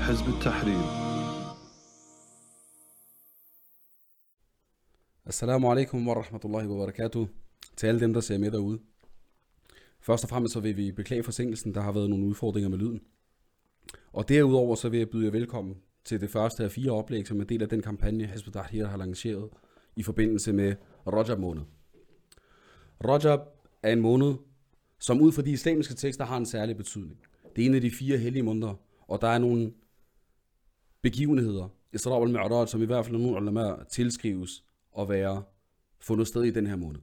حزب التحرير Assalamu alaikum wa rahmatullahi wa barakatuh til alle dem, der ser med derude. Først og fremmest så vil vi beklage forsinkelsen, der har været nogle udfordringer med lyden. Og derudover så vil jeg byde jer velkommen til det første af fire oplæg, som er en del af den kampagne, Hizb Tahrir har lanceret i forbindelse med Rajab måned. Rajab er en måned, som ud fra de islamiske tekster har en særlig betydning. Det er en af de fire hellige måneder, og der er nogle begivenheder, Isra al Mi'raj, som i hvert fald nogle ulama tilskrives at være fundet sted i den her måned.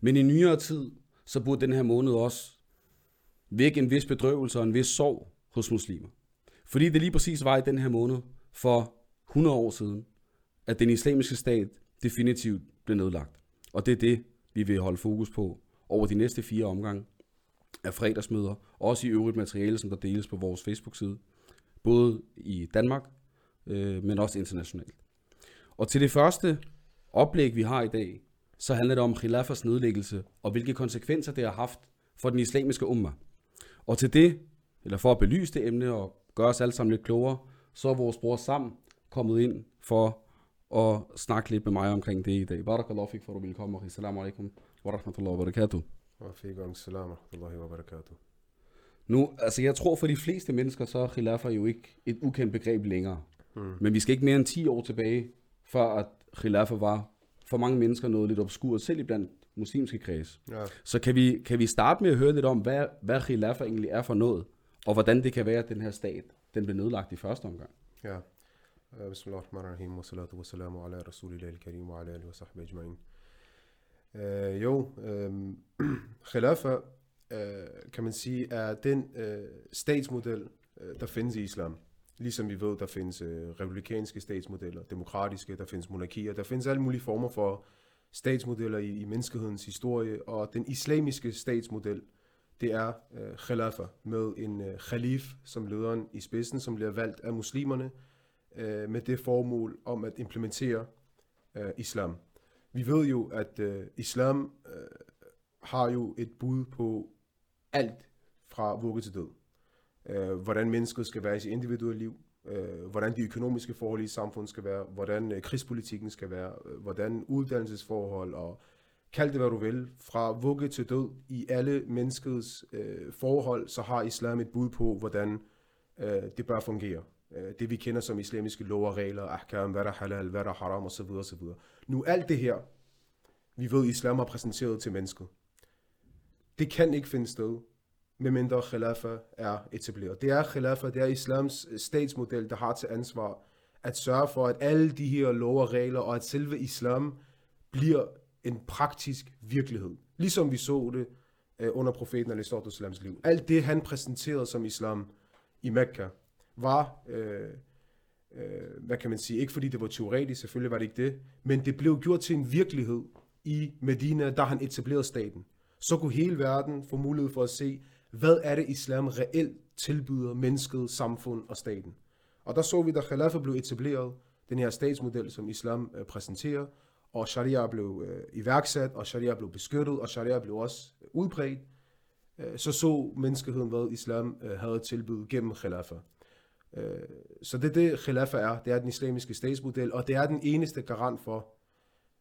Men i nyere tid, så burde den her måned også vække en vis bedrøvelse og en vis sorg hos muslimer. Fordi det lige præcis var i den her måned for 100 år siden, at den islamiske stat definitivt blev nedlagt. Og det er det, vi vil holde fokus på over de næste fire omgange af fredagsmøder, også i øvrigt materiale, som der deles på vores Facebook-side, både i Danmark, øh, men også internationalt. Og til det første oplæg, vi har i dag, så handler det om khilafas nedlæggelse og hvilke konsekvenser det har haft for den islamiske umma. Og til det, eller for at belyse det emne og gøre os alle sammen lidt klogere, så er vores bror Sam kommet ind for at snakke lidt med mig omkring det i dag. Barakallahu fik for at ville komme. Assalamu alaikum wa rahmatullahi wa barakatuh. Wa fikum salam wa rahmatullahi wa barakatuh. Nu, altså jeg tror for de fleste mennesker, så er khilafa jo ikke et ukendt begreb længere. Mm. Men vi skal ikke mere end 10 år tilbage, før at khilafa var for mange mennesker noget lidt obskurt, selv i blandt muslimske kreds. Ja, Så kan vi, kan vi starte med at høre lidt om, hvad, hvad khilafa egentlig er for noget, og hvordan det kan være, at den her stat, den blev nedlagt i første omgang. ja. آه، بسم الله الرحمن الرحيم والصلاة والسلام على رسول الله الكريم وعلى آله وصحبه أجمعين øh, Jo, øh, khilafa øh, kan man sige er den øh, statsmodel, øh, der findes i islam. Ligesom vi ved, der findes øh, republikanske statsmodeller, demokratiske, der findes monarkier, der findes alle mulige former for statsmodeller i, i menneskehedens historie, og den islamiske statsmodel, det er øh, khilafa, med en øh, khalif som lederen i spidsen, som bliver valgt af muslimerne, øh, med det formål om at implementere øh, islam. Vi ved jo, at øh, islam øh, har jo et bud på alt fra vugge til død. Øh, hvordan mennesket skal være i sit individuelle liv, øh, hvordan de økonomiske forhold i samfundet skal være, hvordan øh, krigspolitikken skal være, øh, hvordan uddannelsesforhold og kald det hvad du vil, fra vugge til død i alle menneskets øh, forhold, så har islam et bud på, hvordan øh, det bør fungere. Øh, det vi kender som islamiske lov og regler, ahkam, hvad der er halal, hvad der er haram osv. osv. Nu alt det her, vi ved, islam har præsenteret til mennesket, det kan ikke finde sted, medmindre khilafa er etableret. Det er khilafa, det er islams øh, statsmodel, der har til ansvar at sørge for, at alle de her lov og regler, og at selve islam bliver en praktisk virkelighed. Ligesom vi så det øh, under profeten al liv. Alt det, han præsenterede som islam i Mekka, var, øh, øh, hvad kan man sige, ikke fordi det var teoretisk, selvfølgelig var det ikke det, men det blev gjort til en virkelighed i Medina, da han etablerede staten. Så kunne hele verden få mulighed for at se, hvad er det islam reelt tilbyder mennesket, samfund og staten. Og der så vi, da Khilafah blev etableret, den her statsmodel, som islam øh, præsenterer, og sharia blev øh, iværksat, og sharia blev beskyttet, og sharia blev også øh, udbredt, øh, så så menneskeheden, hvad islam øh, havde tilbudt gennem Khilafah. Øh, så det er det, Khilafah er. Det er den islamiske statsmodel, og det er den eneste garant for,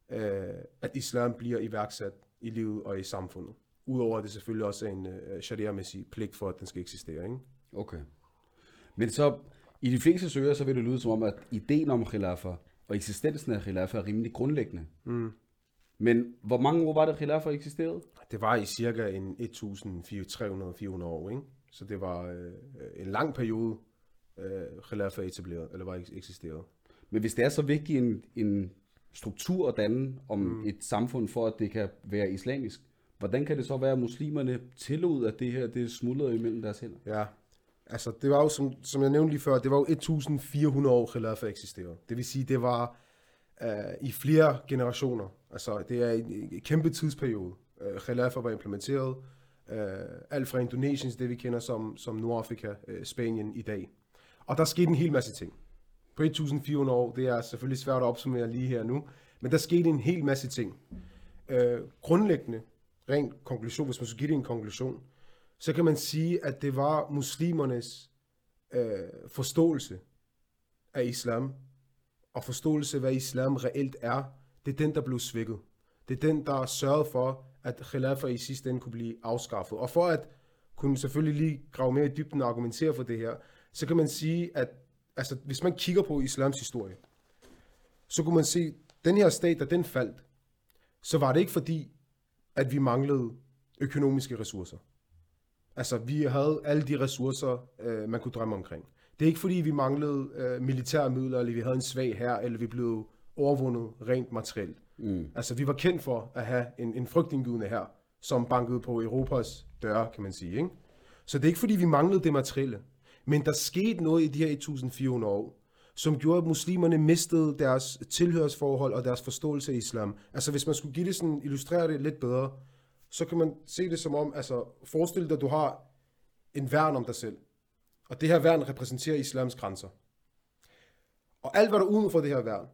øh, at islam bliver iværksat i livet og i samfundet. Udover at det selvfølgelig også er en øh, sharia-mæssig pligt for, at den skal eksistere. Ikke? Okay. Men så, i de fleste søger, så vil det lyde som om, at ideen om khilafa og eksistensen af khilafa er rimelig grundlæggende. Mm. Men hvor mange år var det, khilafa eksisterede? Det var i cirka en 1300-400 år, ikke? Så det var øh, en lang periode, øh, Khilafah etableret, eller var eks- eksisteret. Men hvis det er så vigtig en, en struktur at danne om mm. et samfund for, at det kan være islamisk, hvordan kan det så være, at muslimerne tillod, at det her det smuldrede imellem deres hænder? Ja, altså det var jo, som, som jeg nævnte lige før, det var jo 1400 år Khilafah eksisterede. Det vil sige, det var øh, i flere generationer. Altså det er en, en kæmpe tidsperiode. Øh, Khilafah var implementeret. Øh, alt fra Indonesien, det vi kender som, som Nordafrika, øh, Spanien i dag. Og der skete en hel masse ting. På 1400 år, det er selvfølgelig svært at opsummere lige her nu, men der skete en hel masse ting. Øh, grundlæggende, rent konklusion, hvis man skulle give det en konklusion, så kan man sige, at det var muslimernes øh, forståelse af islam, og forståelse af, hvad islam reelt er, det er den, der blev svækket. Det er den, der sørgede for, at khilafa i sidste ende kunne blive afskaffet. Og for at kunne selvfølgelig lige grave mere i dybden og argumentere for det her, så kan man sige, at altså, hvis man kigger på islams historie, så kunne man se, at den her stat, da den faldt, så var det ikke fordi, at vi manglede økonomiske ressourcer. Altså, vi havde alle de ressourcer, øh, man kunne drømme omkring. Det er ikke fordi, vi manglede øh, militære midler, eller vi havde en svag her, eller vi blev overvundet rent materielt. Mm. Altså, vi var kendt for at have en, en frygtindgydende her, som bankede på Europas døre, kan man sige. Ikke? Så det er ikke fordi, vi manglede det materielle. Men der skete noget i de her 1400 år, som gjorde, at muslimerne mistede deres tilhørsforhold og deres forståelse af islam. Altså hvis man skulle give det sådan, illustrere det lidt bedre, så kan man se det som om, altså forestil dig, at du har en værn om dig selv. Og det her værn repræsenterer islams grænser. Og alt, hvad der er uden for det her værn,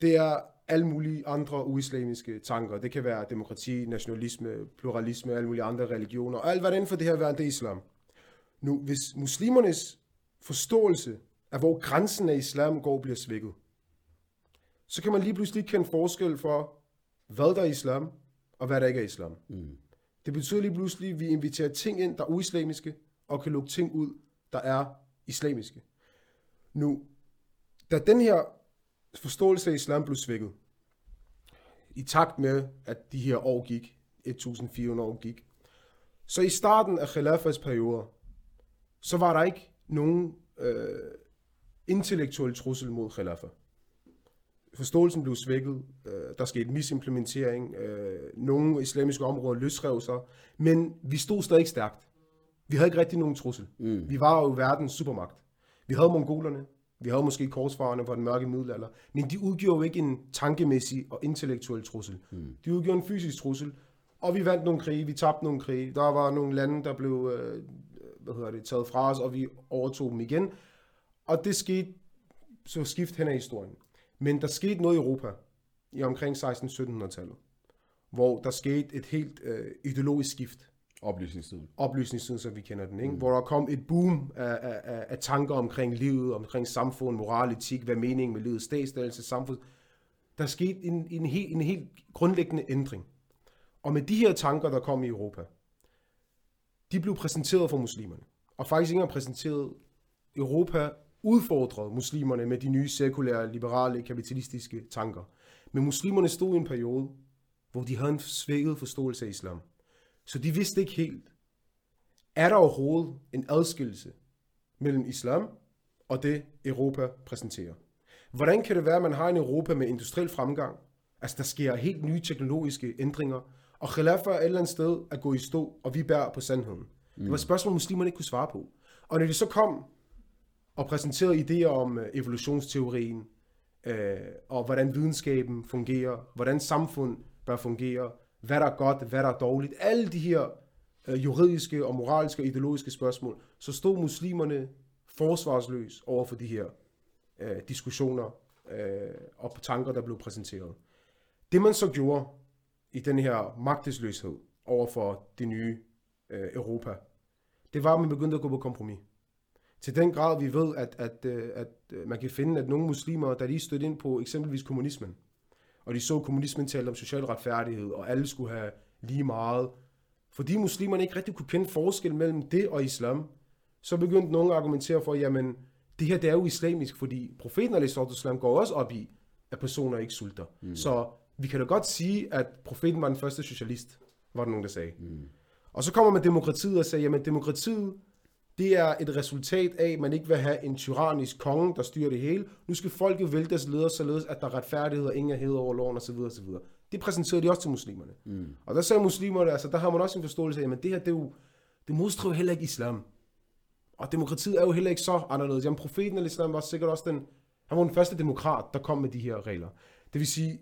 det er alle mulige andre uislamiske tanker. Det kan være demokrati, nationalisme, pluralisme, alle mulige andre religioner. Og alt, hvad der er inden for det her værn, det er islam. Nu, hvis muslimernes forståelse af, hvor grænsen af islam går, bliver svækket, så kan man lige pludselig kende forskel for, hvad der er islam, og hvad der ikke er islam. Mm. Det betyder lige pludselig, at vi inviterer ting ind, der er uislamiske, og kan lukke ting ud, der er islamiske. Nu, da den her forståelse af islam blev svækket, i takt med, at de her år gik, 1400 år gik, så i starten af Khilafas perioder, så var der ikke nogen øh, intellektuel trussel mod Khilafa. Forståelsen blev svækket, øh, der skete misimplementering, øh, nogle islamiske områder løsrev sig, men vi stod stadig stærkt. Vi havde ikke rigtig nogen trussel. Mm. Vi var jo verdens supermagt. Vi havde mongolerne, vi havde måske korsfarerne fra den mørke middelalder, men de udgjorde jo ikke en tankemæssig og intellektuel trussel. Mm. De udgjorde en fysisk trussel, og vi vandt nogle krige, vi tabte nogle krige. Der var nogle lande, der blev øh, hvad hedder det, taget fra os, og vi overtog dem igen. Og det skete så skift hen ad historien. Men der skete noget i Europa i omkring 16-1700-tallet, hvor der skete et helt øh, ideologisk skift. Oplysningstiden. Oplysningstiden, som vi kender den. Ikke? Mm. Hvor der kom et boom af, af, af tanker omkring livet, omkring samfund, moral, etik, hvad meningen med livet, statsdannelse, samfund. Der skete en, en, helt, en helt grundlæggende ændring. Og med de her tanker, der kom i Europa, de blev præsenteret for muslimerne. Og faktisk ikke engang præsenteret Europa udfordrede muslimerne med de nye sekulære, liberale, kapitalistiske tanker. Men muslimerne stod i en periode, hvor de havde en svækket forståelse af islam. Så de vidste ikke helt, er der overhovedet en adskillelse mellem islam og det Europa præsenterer? Hvordan kan det være, at man har en Europa med industriel fremgang? Altså, der sker helt nye teknologiske ændringer, og khilafa er et eller andet sted at gå i stå, og vi bærer på sandheden. Mm. Det var et spørgsmål, muslimerne ikke kunne svare på. Og når de så kom og præsenterede idéer om øh, evolutionsteorien, øh, og hvordan videnskaben fungerer, hvordan samfund bør fungere, hvad der er godt, hvad der er dårligt, alle de her øh, juridiske og moralske og ideologiske spørgsmål, så stod muslimerne forsvarsløs over for de her øh, diskussioner øh, og tanker, der blev præsenteret. Det man så gjorde i den her magtesløshed over for det nye øh, Europa, det var, at man begyndte at gå på kompromis. Til den grad, vi ved, at, at, øh, at, at øh, man kan finde, at nogle muslimer, der lige stødte ind på eksempelvis kommunismen, og de så kommunismen tale om social retfærdighed, og alle skulle have lige meget, fordi muslimerne ikke rigtig kunne kende forskel mellem det og islam, så begyndte nogle at argumentere for, jamen, det her det er jo islamisk, fordi profeten al går også op i, at personer ikke sulter. Mm. Så vi kan da godt sige, at profeten var den første socialist, var der nogen, der sagde. Mm. Og så kommer man demokratiet og siger, jamen demokratiet, det er et resultat af, at man ikke vil have en tyrannisk konge, der styrer det hele. Nu skal folket vælge deres ledere, således at der er retfærdighed og ingen er hed over loven osv. osv. Det præsenterede de også til muslimerne. Mm. Og der sagde muslimerne, altså der har man også en forståelse af, at det her, det, er jo, det modstriver heller ikke islam. Og demokratiet er jo heller ikke så anderledes. Jamen profeten af islam var sikkert også den, han var den første demokrat, der kom med de her regler. Det vil sige,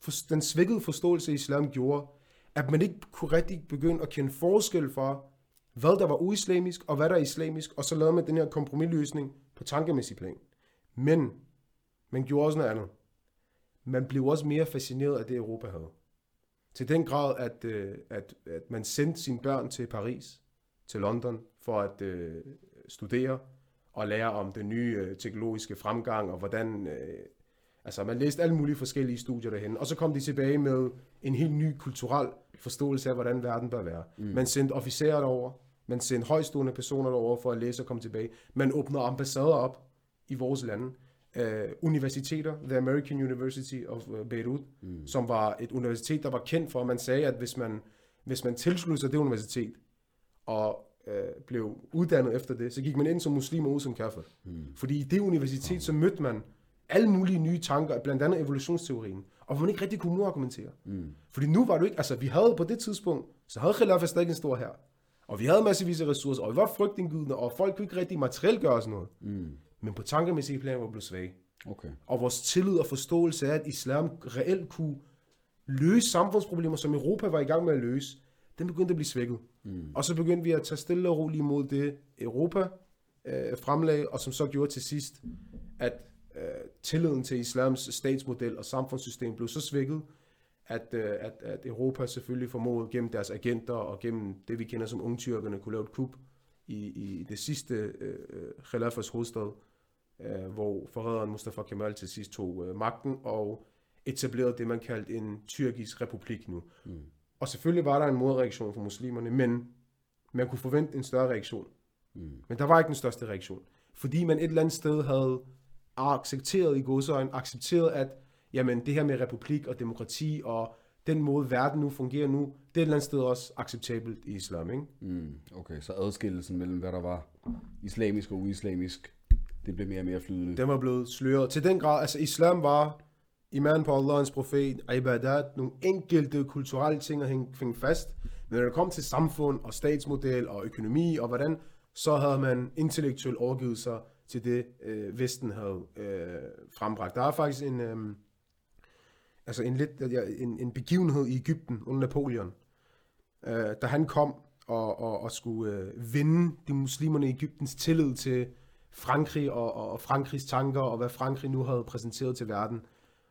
for, den svækkede forståelse af islam gjorde, at man ikke kunne rigtig begynde at kende forskel for, hvad der var uislamisk og hvad der er islamisk, og så lavede man den her kompromisløsning på tankemæssig plan. Men man gjorde også noget andet. Man blev også mere fascineret af det, Europa havde. Til den grad, at, øh, at, at man sendte sine børn til Paris, til London, for at øh, studere, og lære om den nye øh, teknologiske fremgang, og hvordan... Øh, altså, man læste alle mulige forskellige studier derhen, og så kom de tilbage med en helt ny kulturel forståelse af, hvordan verden bør være. Mm. Man sendte officerer derover, man sendte højstående personer derover for at læse og komme tilbage. Man åbnede ambassader op i vores lande. Uh, universiteter, The American University of uh, Beirut, mm. som var et universitet, der var kendt for, at man sagde, at hvis man, hvis man tilsluttede sig det universitet, og uh, blev uddannet efter det, så gik man ind som muslim og ud som kafir. Mm. Fordi i det universitet, så mødte man alle mulige nye tanker, blandt andet evolutionsteorien, og hvor man ikke rigtig kunne modargumentere. Mm. Fordi nu var du ikke, altså vi havde på det tidspunkt, så havde Khilafah stadig en stor her. Og vi havde massevis af ressourcer, og vi var frygtindgydende, og folk kunne ikke rigtig materielt gøre os noget. Mm. Men på tankemæssige plan var vi blevet svage. Okay. Og vores tillid og forståelse af, at islam reelt kunne løse samfundsproblemer, som Europa var i gang med at løse, den begyndte at blive svækket. Mm. Og så begyndte vi at tage stille og roligt imod det Europa øh, fremlag, og som så gjorde til sidst, at øh, tilliden til islams statsmodel og samfundssystem blev så svækket, at, øh, at, at Europa selvfølgelig formåede gennem deres agenter og gennem det, vi kender som ungtyrkerne, kunne lave et kup i, i det sidste øh, Khilafas hovedstad, øh, hvor forræderen Mustafa Kemal til sidst tog øh, magten og etablerede det, man kaldte en tyrkisk republik nu. Mm. Og selvfølgelig var der en modreaktion fra muslimerne, men man kunne forvente en større reaktion. Mm. Men der var ikke den største reaktion. Fordi man et eller andet sted havde accepteret i godsøjne, accepteret, at jamen, det her med republik og demokrati og den måde, verden nu fungerer nu, det er et eller andet sted også acceptabelt i islam, ikke? Mm, okay, så adskillelsen mellem, hvad der var islamisk og uislamisk, det blev mere og mere flydende. Den var blevet sløret. Til den grad, altså islam var iman på Allahs profet, ibadat, nogle enkelte kulturelle ting at hænge fast. Men når det kom til samfund og statsmodel og økonomi og hvordan, så havde man intellektuelt overgivet sig til det, øh, Vesten havde øh, frembragt. Der er faktisk en, øh, altså en, lidt, en, en begivenhed i Ægypten under Napoleon, øh, da han kom og, og, og skulle øh, vinde de muslimerne i Ægyptens tillid til Frankrig og, og, og Frankrigs tanker og hvad Frankrig nu havde præsenteret til verden,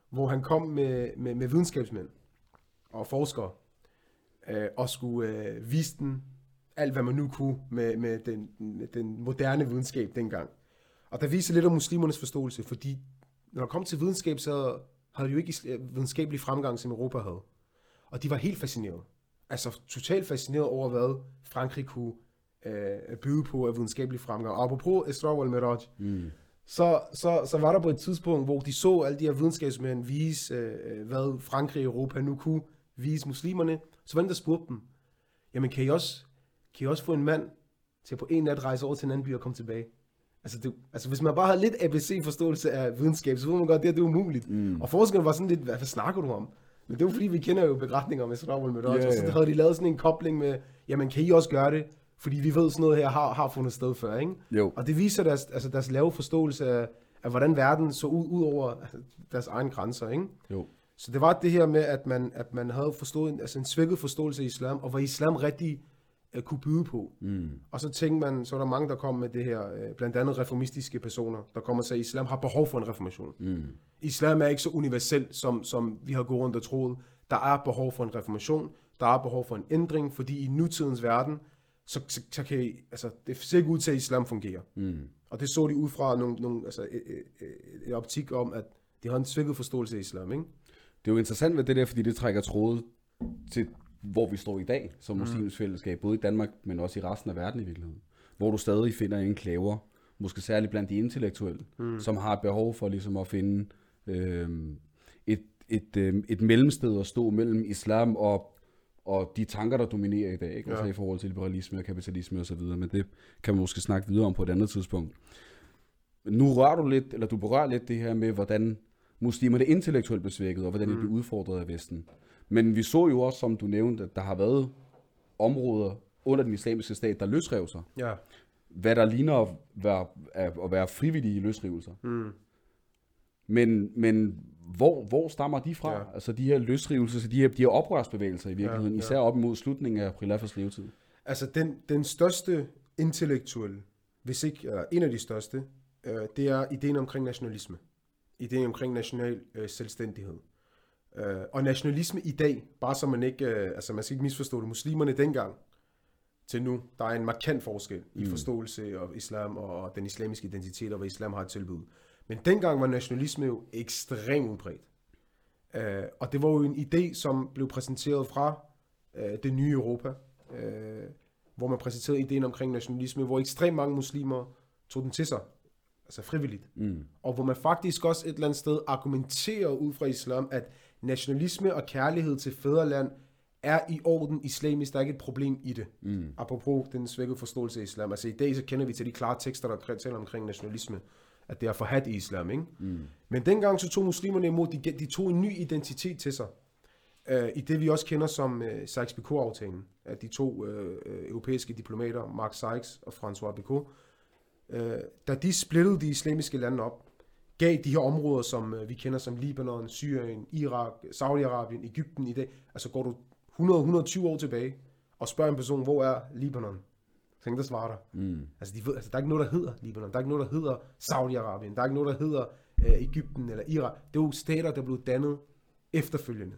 hvor han kom med, med, med videnskabsmænd og forskere øh, og skulle øh, vise den alt, hvad man nu kunne med, med den, med den moderne videnskab dengang. Og der viser lidt om muslimernes forståelse, fordi når der kom til videnskab, så havde de jo ikke øh, videnskabelig fremgang, som Europa havde. Og de var helt fascineret. Altså totalt fascineret over, hvad Frankrig kunne øh, byde på af videnskabelig fremgang. Og apropos wal Miraj, mm. så, så, så var der på et tidspunkt, hvor de så alle de her videnskabsmænd vise, øh, hvad Frankrig og Europa nu kunne vise muslimerne. Så var der spurgte dem, jamen kan I, også, kan I også få en mand til på en nat rejse over til en anden by og komme tilbage? Altså, det, altså hvis man bare har lidt ABC-forståelse af videnskab, så ved man godt, at det, det er umuligt. Mm. Og forskerne var sådan lidt, hvad, hvad snakker du om? Men det var fordi, vi kender jo beretninger om Israel med yeah, så havde de lavet sådan en kobling med, jamen kan I også gøre det? Fordi vi ved sådan noget her har, har fundet sted før, ikke? Jo. Og det viser deres, altså deres lave forståelse af, af hvordan verden så ud, ud over altså, deres egne grænser, ikke? Jo. Så det var det her med, at man, at man havde forstået, altså en svækket forståelse af islam, og var islam rigtig uh, kunne byde på. Mm. Og så tænkte man, så er der mange, der kom med det her, uh, blandt andet reformistiske personer, der kommer og siger, at islam har behov for en reformation. Mm. Islam er ikke så universel, som, som vi har gået rundt og troet. Der er behov for en reformation, der er behov for en ændring, fordi i nutidens verden, så, så, så kan I, altså, det ser ikke ud til, at islam fungerer. Mm. Og det så de ud fra nogle, nogle, altså, et, et, et optik om, at de har en svækket forståelse af islam, ikke? Det er jo interessant med det der, fordi det trækker tråde til hvor vi står i dag som mm. muslimsk fællesskab, både i Danmark, men også i resten af verden i virkeligheden. Hvor du stadig finder enklaver, måske særligt blandt de intellektuelle, mm. som har behov for ligesom at finde øh, et, et, øh, et mellemsted at stå mellem islam og, og de tanker, der dominerer i dag, ikke? Altså ja. i forhold til liberalisme og kapitalisme og så videre, men det kan man måske snakke videre om på et andet tidspunkt. Nu rører du lidt, eller du berører lidt det her med, hvordan muslimerne intellektuelt blev svækket, og hvordan mm. de blev udfordret af Vesten. Men vi så jo også, som du nævnte, at der har været områder under den islamiske stat, der løsrev sig. Ja. Hvad der ligner at være, at være frivillige løsrivelser. Mm. Men, men hvor, hvor stammer de fra? Ja. Altså de her løsrivelser, de her, de her oprørsbevægelser i virkeligheden, ja, ja. især op imod slutningen af Prilafas levetid. Altså den, den største intellektuelle, hvis ikke eller en af de største, øh, det er ideen omkring nationalisme. Ideen omkring national øh, selvstændighed. Øh, og nationalisme i dag, bare så man ikke, øh, altså man skal ikke misforstå det, muslimerne dengang til nu, der er en markant forskel i forståelse af islam og, og den islamiske identitet og hvad islam har et tilbud. Men dengang var nationalisme jo ekstremt udbredt. Øh, og det var jo en idé, som blev præsenteret fra øh, det nye Europa, øh, hvor man præsenterede ideen omkring nationalisme, hvor ekstremt mange muslimer tog den til sig, altså frivilligt. Mm. Og hvor man faktisk også et eller andet sted argumenterer ud fra islam, at nationalisme og kærlighed til fædreland er i orden islamisk. Der er ikke et problem i det. Mm. Apropos den svækkede forståelse af islam. Altså i dag så kender vi til de klare tekster, der taler omkring nationalisme. At det er forhat i islam, ikke? Mm. Men dengang så tog muslimerne imod, de, de tog en ny identitet til sig. Uh, I det vi også kender som uh, Sykes-Picot-aftalen. At de to uh, europæiske diplomater, Mark Sykes og François Picot, uh, da de splittede de islamiske lande op, gav de her områder, som uh, vi kender som Libanon, Syrien, Irak, Saudi-Arabien, Ægypten i dag, altså går du 100-120 år tilbage, og spørger en person, hvor er Libanon? Tænk, der svarer dig. Mm. Altså, de ved, altså, der er ikke noget, der hedder Libanon. Der er ikke noget, der hedder Saudi-Arabien. Der er ikke noget, der hedder øh, Ægypten eller Irak. Det er jo stater, der blev dannet efterfølgende.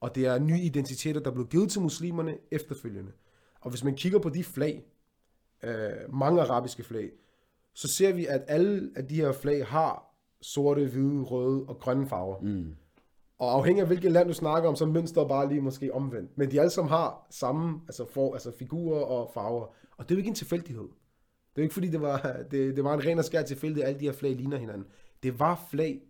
Og det er nye identiteter, der blev givet til muslimerne efterfølgende. Og hvis man kigger på de flag, øh, mange arabiske flag, så ser vi, at alle af de her flag har sorte, hvide, røde og grønne farver. Mm. Og afhængig af hvilket land du snakker om, så er mønstret bare lige måske omvendt. Men de alle sammen har samme altså for, altså figurer og farver. Og det er jo ikke en tilfældighed. Det er jo ikke fordi, det var, det, det var en ren og skær tilfældighed, at alle de her flag ligner hinanden. Det var flag,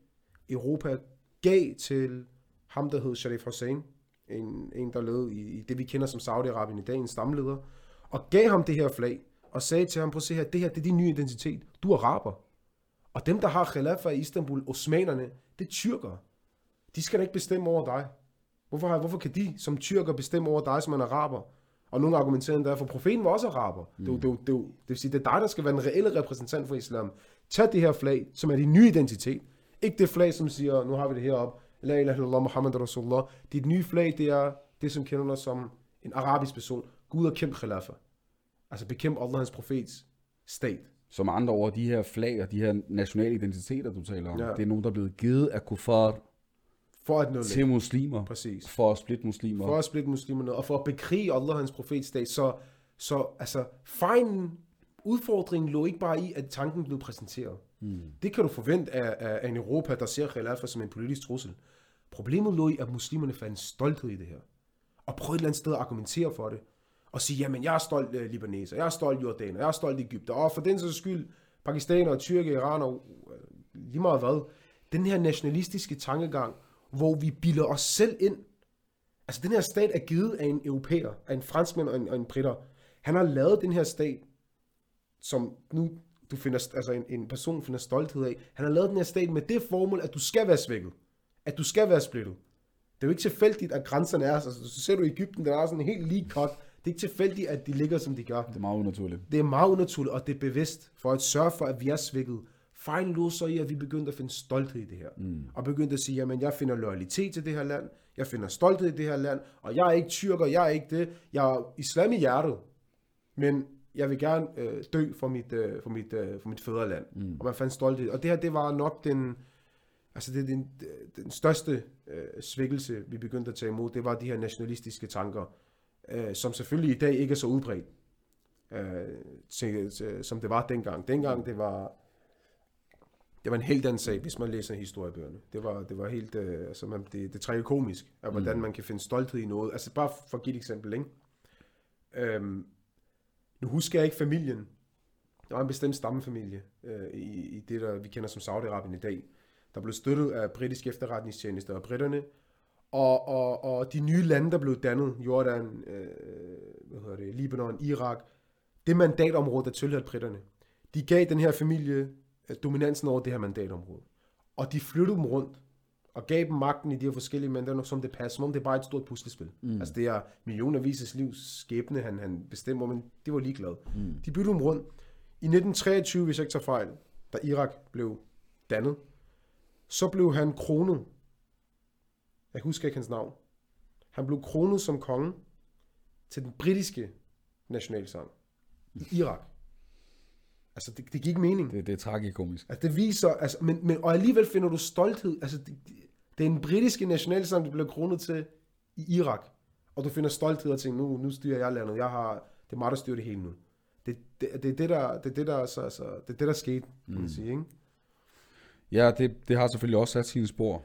Europa gav til ham, der hed Sharif Hussein. En, en der levede i, i det, vi kender som Saudi-Arabien i dag, en stamleder. Og gav ham det her flag, og sagde til ham, prøv at se her, det her det er din nye identitet. Du er araber. Og dem, der har khilafa i Istanbul, osmanerne, det er tyrkere. De skal da ikke bestemme over dig. Hvorfor, har- hvorfor kan de som tyrker bestemme over dig som en araber? Og nogle argumenterer endda, for profeten var også araber. Mm. Det, det, det, jo- det vil sige, det er dig, der skal være den reelle repræsentant for islam. Tag det her flag, som er din nye identitet. Ikke det flag, som siger, nu har vi det heroppe, La ilaha illallah Muhammad Rasulullah. Dit nye flag, det er det, som kender dig som en arabisk person. Gud og kæmp khilafa. Altså bekæmp Allah, hans profets stat. Med andre ord, de her flag og de her nationale identiteter, du taler om, Ja. det er nogen, der er blevet givet af kuffar For at nå til muslimer, Præcis. for at splitte muslimer. for at splitte muslimerne, og for at bekrige Allah og hans profetsdag. Så, så altså, fejlen, udfordringen lå ikke bare i, at tanken blev præsenteret. Mm. Det kan du forvente af, af, af en Europa, der ser khilafa som en politisk trussel. Problemet lå i, at muslimerne fandt stolthed i det her. Og prøvede et eller andet sted at argumentere for det. Og sige, jamen jeg er stolt uh, libaneser, jeg er stolt jordaner, jeg er stolt Ægypter, og for den sags skyld, pakistaner, tyrker, iraner, uh, øh, lige meget hvad. Den her nationalistiske tankegang, hvor vi bilder os selv ind, Altså, den her stat er givet af en europæer, af en franskmand og en, og en britter. Han har lavet den her stat, som nu du finder, altså en, en person finder stolthed af. Han har lavet den her stat med det formål, at du skal være svækket. At du skal være splittet. Det er jo ikke tilfældigt, at grænserne er, altså så ser du Ægypten, der er sådan helt lige cut. Det er ikke tilfældigt, at de ligger, som de gør. Det er meget unaturligt. Det er meget unaturligt, og det er bevidst for at sørge for, at vi er svækket. Fejlen lå så i, at vi begyndte at finde stolthed i det her. Mm. Og begyndte at sige, jamen jeg finder loyalitet til det her land, jeg finder stolthed i det her land, og jeg er ikke tyrker, jeg er ikke det. Jeg er islam i hjertet, men jeg vil gerne øh, dø for mit, øh, for mit, øh, for mit fædreland. Mm. Og man fandt stolthed. Og det her, det var nok den, altså det, den, den største øh, svækkelse, vi begyndte at tage imod, det var de her nationalistiske tanker, øh, som selvfølgelig i dag ikke er så udbredt øh, til, til, som det var dengang. Dengang det var det var en helt anden sag, hvis man læser historiebøgerne. Det var, det var helt, øh, altså man, det, det er komisk, at hvordan man kan finde stolthed i noget. Altså bare for at give et eksempel, ikke? Øhm, nu husker jeg ikke familien. Der var en bestemt stammefamilie øh, i, i det, der vi kender som Saudi-Arabien i dag, der blev støttet af britisk efterretningstjeneste og britterne, og, og, og de nye lande, der blev dannet, Jordan, øh, hvad hedder det, Libanon, Irak, det mandatområde, der tilhørte britterne, de gav den her familie øh, dominansen over det her mandatområde. Og de flyttede dem rundt, og gav dem magten i de her forskellige mandater, som det passer, som om det er bare et stort puslespil. Mm. Altså det er millionervis af livs skæbne, han, han bestemmer, men det var ligeglad. Mm. De byttede dem rundt. I 1923, hvis jeg ikke tager fejl, da Irak blev dannet, så blev han kronet. Jeg husker ikke hans navn. Han blev kronet som konge til den britiske nationalsang i Irak. Altså, det, det gik mening. Det, det er tragikomisk. Altså, det viser, altså, men, men, og alligevel finder du stolthed. Altså, det, det er en britiske nationalsang, du bliver kronet til i Irak. Og du finder stolthed og tænker, nu, nu styrer jeg landet. Jeg har Det er mig, der styrer det hele nu. Det, det, det, er det, der, det, er det, der, så, altså, det er det, der skete, kan man Mm. sige, ikke? Ja, det, det har selvfølgelig også sat sine spor,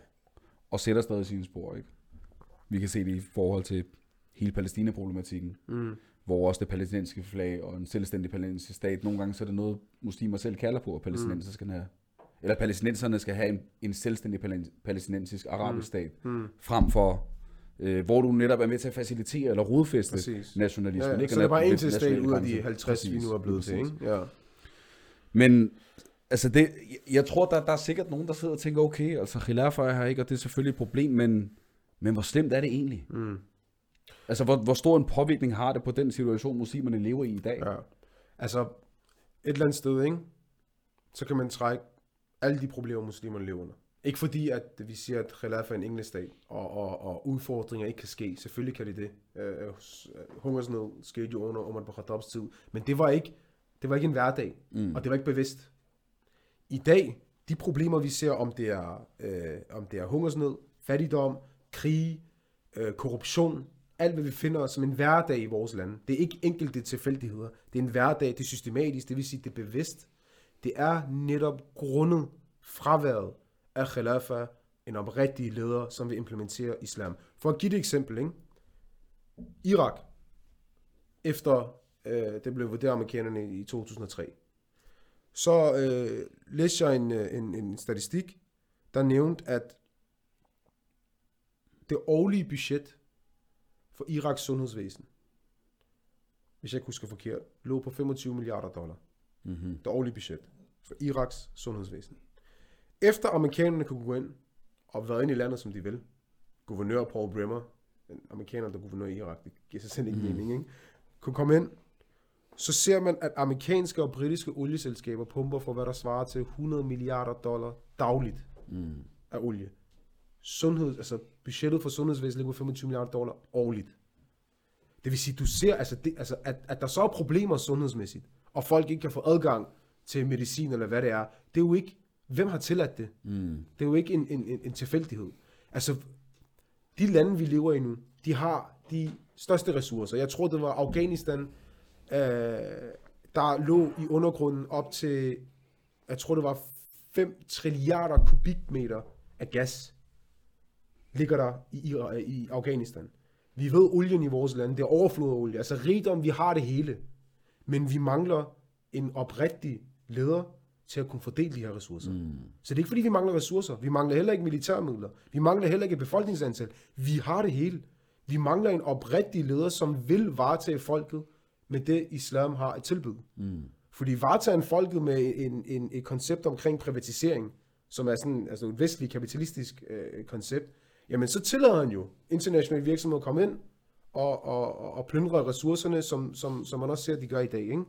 og sætter stadig sine spor, ikke? Vi kan se det i forhold til hele Palæstina-problematikken, Mm. hvor også det palæstinensiske flag og en selvstændig palæstinensisk stat, nogle gange så er det noget, muslimer selv kalder på, at palæstinenser skal have, eller palæstinenserne skal have en, en selvstændig palæ- palæstinensisk arabisk stat, Mm. frem for, øh, hvor du netop er med til at facilitere eller rodfæste Præcis. nationalismen. Ja, ja. ikke? Så det er bare en til stat ud af de grænser. 50, vi nu er blevet til, ikke? Ja. Men altså det, jeg- jeg tror, der, der er sikkert nogen, der sidder og tænker, okay, altså Khilafah er her ikke, og det er selvfølgelig et problem, men, men hvor slemt er det egentlig? Mm. Altså, hvor, hvor stor en påvirkning har det på den situation, muslimerne lever i i dag? Ja. Altså, et eller andet sted, ikke? Så kan man trække alle de problemer, muslimerne lever under. Ikke fordi, at vi siger, at khilaf er en engelsk og, og, og udfordringer ikke kan ske. Selvfølgelig kan det det. Uh, hungersnød skete jo under bin Khattabs tid. Men det var ikke, det var ikke en hverdag, Mm. og det var ikke bevidst. I dag, de problemer, vi ser, om det er, øh, om det er hungersnød, fattigdom, krig, øh, korruption, alt hvad vi finder som en hverdag i vores land. Det er ikke enkelte tilfældigheder. Det er en hverdag, det er systematisk, det vil sige, det er bevidst. Det er netop grundet fraværet af khilafah, en oprigtig leder, som vil implementere islam. For at give et eksempel, ikke? Irak, efter øh, det blev vurderet af amerikanerne i 2003, så øh, læste jeg en, øh, en, en statistik, der nævnte, at det årlige budget for Iraks sundhedsvæsen, hvis jeg ikke husker forkert, lå på 25 milliarder dollar. Mm-hmm. Det årlige budget for Iraks sundhedsvæsen. Efter amerikanerne kunne gå ind og være inde i landet, som de vil, guvernør Paul Bremer, en amerikaner, der er guvernør i Irak, det giver sig selv ikke Mhm. mening, ikke? kunne komme ind, så ser man, at amerikanske og britiske olieselskaber pumper for, hvad der svarer til 100 milliarder dollar dagligt Mm. af olie. Sundhed, altså budgettet for sundhedsvæsenet ligger på 25 milliarder dollar årligt. Det vil sige, du ser, altså det, altså at, at der så er problemer sundhedsmæssigt, og folk ikke kan få adgang til medicin eller hvad det er, det er jo ikke, hvem har tilladt det? Mm. Det er jo ikke en, en, en, en tilfældighed. Altså, de lande, vi lever i nu, de har de største ressourcer. Jeg tror, det var Afghanistan, øh, der lå i undergrunden op til, jeg tror, det var 5 trilliarder kubikmeter af gas, ligger der i, i Afghanistan. Vi ved olien i vores land, det er overflod af olie. Altså rigdom, vi har det hele. Men vi mangler en oprigtig leder til at kunne fordele de her ressourcer. Mm. Så det er ikke fordi, vi mangler ressourcer. Vi mangler heller ikke militærmidler. Vi mangler heller ikke et befolkningsantal. Vi har det hele. Vi mangler en oprigtig leder, som vil varetage folket med det, islam har et tilbud. Mm. Fordi varetager folket med en, en, et koncept omkring privatisering, som er sådan altså et vestligt kapitalistisk øh, koncept, jamen så tillader han jo internationale virksomheder at komme ind og, og, og, og plyndre ressourcerne, som, som, som man også ser, at de gør i dag. Ikke?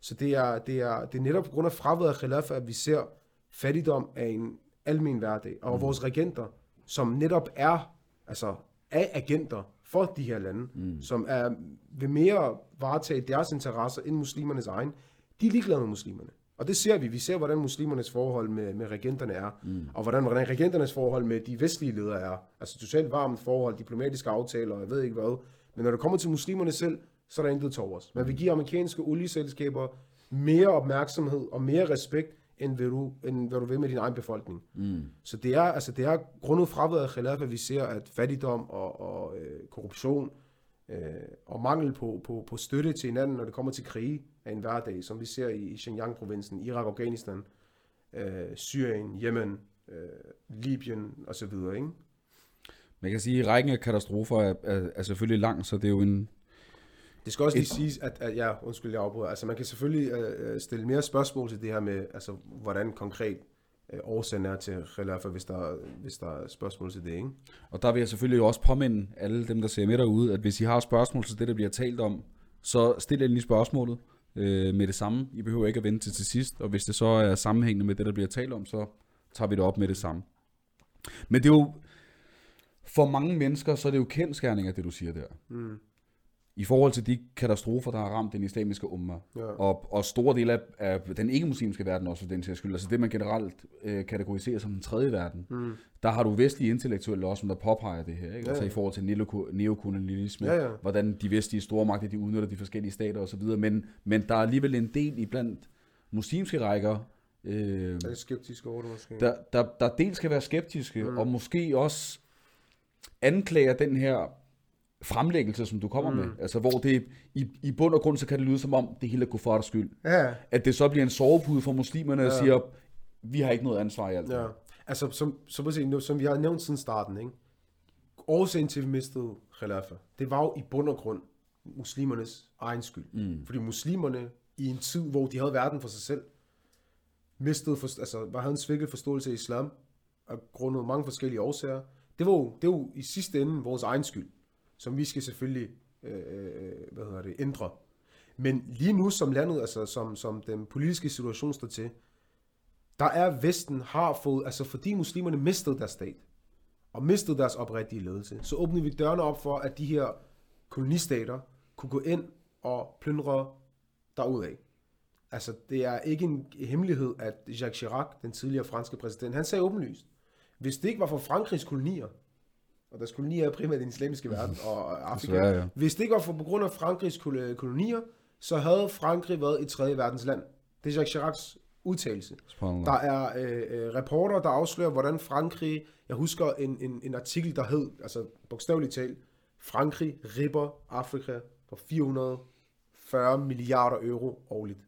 Så det er, det, er, det er netop på grund af fraværet af khilafah, at vi ser fattigdom af en almen hverdag. Og mm. vores regenter, som netop er, altså er agenter for de her lande, mm. som er, vil mere varetage deres interesser end muslimernes egen, de er ligeglade med muslimerne. Og det ser vi. Vi ser, hvordan muslimernes forhold med, med regenterne er, mm. og hvordan, hvordan regenternes forhold med de vestlige ledere er. Altså totalt varmt forhold, diplomatiske aftaler, og jeg ved ikke hvad. Men når det kommer til muslimerne selv, så er der intet til overs. Man vil give amerikanske olieselskaber mere opmærksomhed og mere respekt, end hvad du, end hvad du vil med din egen befolkning. Mm. Så det er, altså det er grundet fraværet af khilafah, vi ser, at fattigdom og, og øh, korruption øh, og mangel på, på, på støtte til hinanden, når det kommer til krige, er en hverdag, som vi ser i, i Xinjiang-provinsen, Irak, Afghanistan, øh, Syrien, Yemen, øh, Libyen osv. Ikke? Man kan sige, at rækken af katastrofer er, er, er selvfølgelig lang, så det er jo en... Det skal også lige siges, at, at ja, undskyld, jeg afbryder. Altså, man kan selvfølgelig øh, stille mere spørgsmål til det her med, altså, hvordan konkret øh, årsagen er til khilafah, hvis der, hvis der er spørgsmål til det, ikke? Og der vil jeg selvfølgelig også påminde alle dem, der ser med derude, at hvis I har spørgsmål til det, der bliver talt om, så stil endelig spørgsmålet øh, med det samme. I behøver ikke at vente til til sidst, og hvis det så er sammenhængende med det, der bliver talt om, så tager vi det op med det samme. Men det er jo, for mange mennesker, så er det jo kendskærninger, det du siger der. Mm. I forhold til de katastrofer, der har ramt den islamiske umma, Ja. og, og store dele af, af den ikke-muslimske verden også for den sags skyld, altså det man generelt øh, kategoriserer som den tredje verden, Mm. der har du vestlige intellektuelle også, som der påpeger det her, ikke? Ja, altså i forhold til neoko- neokolonialisme, Ja, ja. hvordan de vestlige stormagter, de udnytter de forskellige stater osv., men, men der er alligevel en del iblandt muslimske rækker, øh, Er det skeptisk over det måske? der, der, der dels skal være skeptiske, mm. og måske også anklager den her fremlæggelse, som du kommer mm. med. Altså, hvor det i, i bund og grund, så kan det lyde som om, det hele er kuffars skyld. Ja, At det så bliver en sovepude for muslimerne, og Ja. siger, vi har ikke noget ansvar i alt. ja. her." Altså, som, som, nu- som vi har nævnt siden starten, ikke? Årsagen til, at vi mistede Khilafah, det var jo i bund og grund muslimernes egen skyld. Mm. Fordi muslimerne, i en tid, hvor de havde verden for sig selv, mistede, for, altså, var, havde en svækket forståelse af islam, og grundet mange forskellige årsager. Det var jo, det var jo i sidste ende vores egen skyld, som vi skal selvfølgelig øh, øh, hvad hedder det, ændre. Men lige nu som landet, altså som, som den politiske situation står til, der er Vesten har fået, altså fordi muslimerne mistede deres stat, og mistede deres oprigtige ledelse, så åbnede vi dørene op for, at de her kolonistater kunne gå ind og plyndre derudad. Altså, det er ikke en hemmelighed, at Jacques Chirac, den tidligere franske præsident, han sagde åbenlyst, hvis det ikke var for Frankrigs kolonier, og deres kolonier er primært i den islamiske verden og Afrika, Desværre, ja. hvis det ikke var for på grund af Frankrigs kol- kolonier, så havde Frankrig været et tredje verdens land. Det er Jacques Chiracs udtalelse. Subhanallah. Der er øh, øh, reporter, der afslører, hvordan Frankrig, jeg husker en, en, en artikel, der hed, altså bogstaveligt talt, Frankrig ripper Afrika for 440 milliarder euro årligt.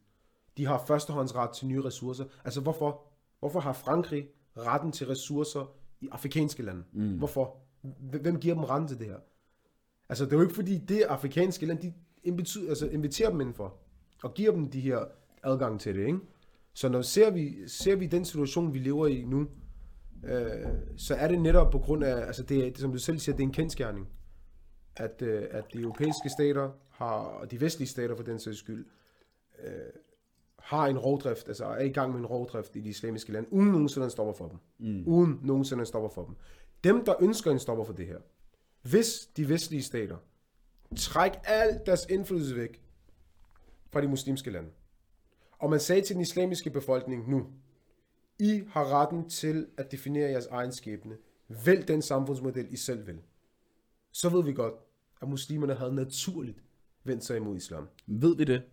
De har førstehåndsret til nye ressourcer. Altså hvorfor? Hvorfor har Frankrig retten til ressourcer i afrikanske lande? Mm. Hvorfor? Hvem giver dem retten til det her? Altså det er jo ikke fordi det afrikanske land, de inviterer, altså, inviterer dem indenfor og giver dem de her adgang til det, ikke? Så når ser vi, ser vi den situation, vi lever i nu, øh, så er det netop på grund af, altså det, det, som du selv siger, det er en kendskærning, at, øh, at de europæiske stater har, og de vestlige stater for den sags skyld, øh, har en rovdrift, altså er i gang med en rovdrift i de islamiske lande, uden nogensinde en stopper for dem. Mm. Uden nogensinde en stopper for dem. Dem, der ønsker en stopper for det her, hvis de vestlige stater træk al deres indflydelse væk fra de muslimske lande, og man sagde til den islamiske befolkning nu, I har retten til at definere jeres egen skæbne. Vælg den samfundsmodel, I selv vil. Så ved vi godt, at muslimerne havde naturligt vendt sig imod islam. Ved vi det?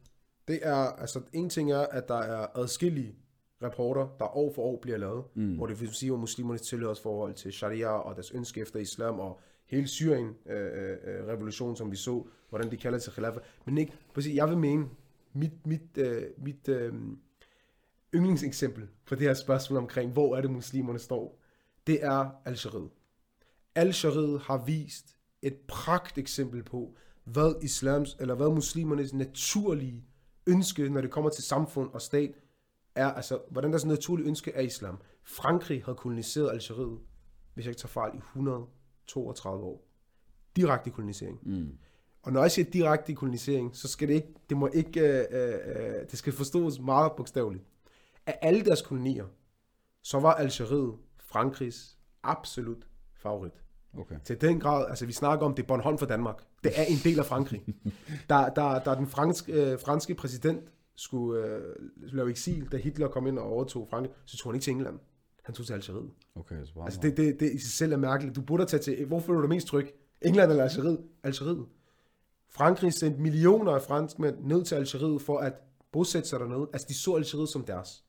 Det er, altså en ting er, at der er adskillige rapporter, der år for år bliver lavet, mm. hvor det vil sige, at muslimernes tilhørsforhold til sharia og deres ønske efter islam og hele Syrien-revolutionen, som vi så, hvordan de kalder til khilafah. Men ikke, præcis, jeg vil mene, mit, mit, øh, mit øh, yndlingseksempel på det her spørgsmål omkring, hvor er det muslimerne står, det er Algeriet. Algeriet har vist et pragt eksempel på, hvad islams, eller hvad muslimernes naturlige ønske, når det kommer til samfund og stat, er, altså, hvordan deres naturlige ønske er islam. Frankrig havde koloniseret Algeriet, hvis jeg ikke tager fejl, i 132 år. Direkte kolonisering. Mm. Og når jeg siger direkte kolonisering, så skal det ikke, det må ikke, øh, øh, det skal forstås meget bogstaveligt. Af alle deres kolonier, så var Algeriet Frankrigs absolut favorit. Okay. Til den grad, altså vi snakker om, det er Bornholm for Danmark. Det er en del af Frankrig. Der, der, der den franske, øh, franske præsident skulle øh, lave eksil, da Hitler kom ind og overtog Frankrig, så tog han ikke til England. Han tog til Algeriet. Okay, så Altså det, det, det i sig selv er mærkeligt. Du burde tage til, hvor føler du dig mest tryg? England eller Algeriet? Algeriet. Frankrig sendte millioner af franskmænd ned til Algeriet for at bosætte sig dernede. Altså de så Algeriet som deres.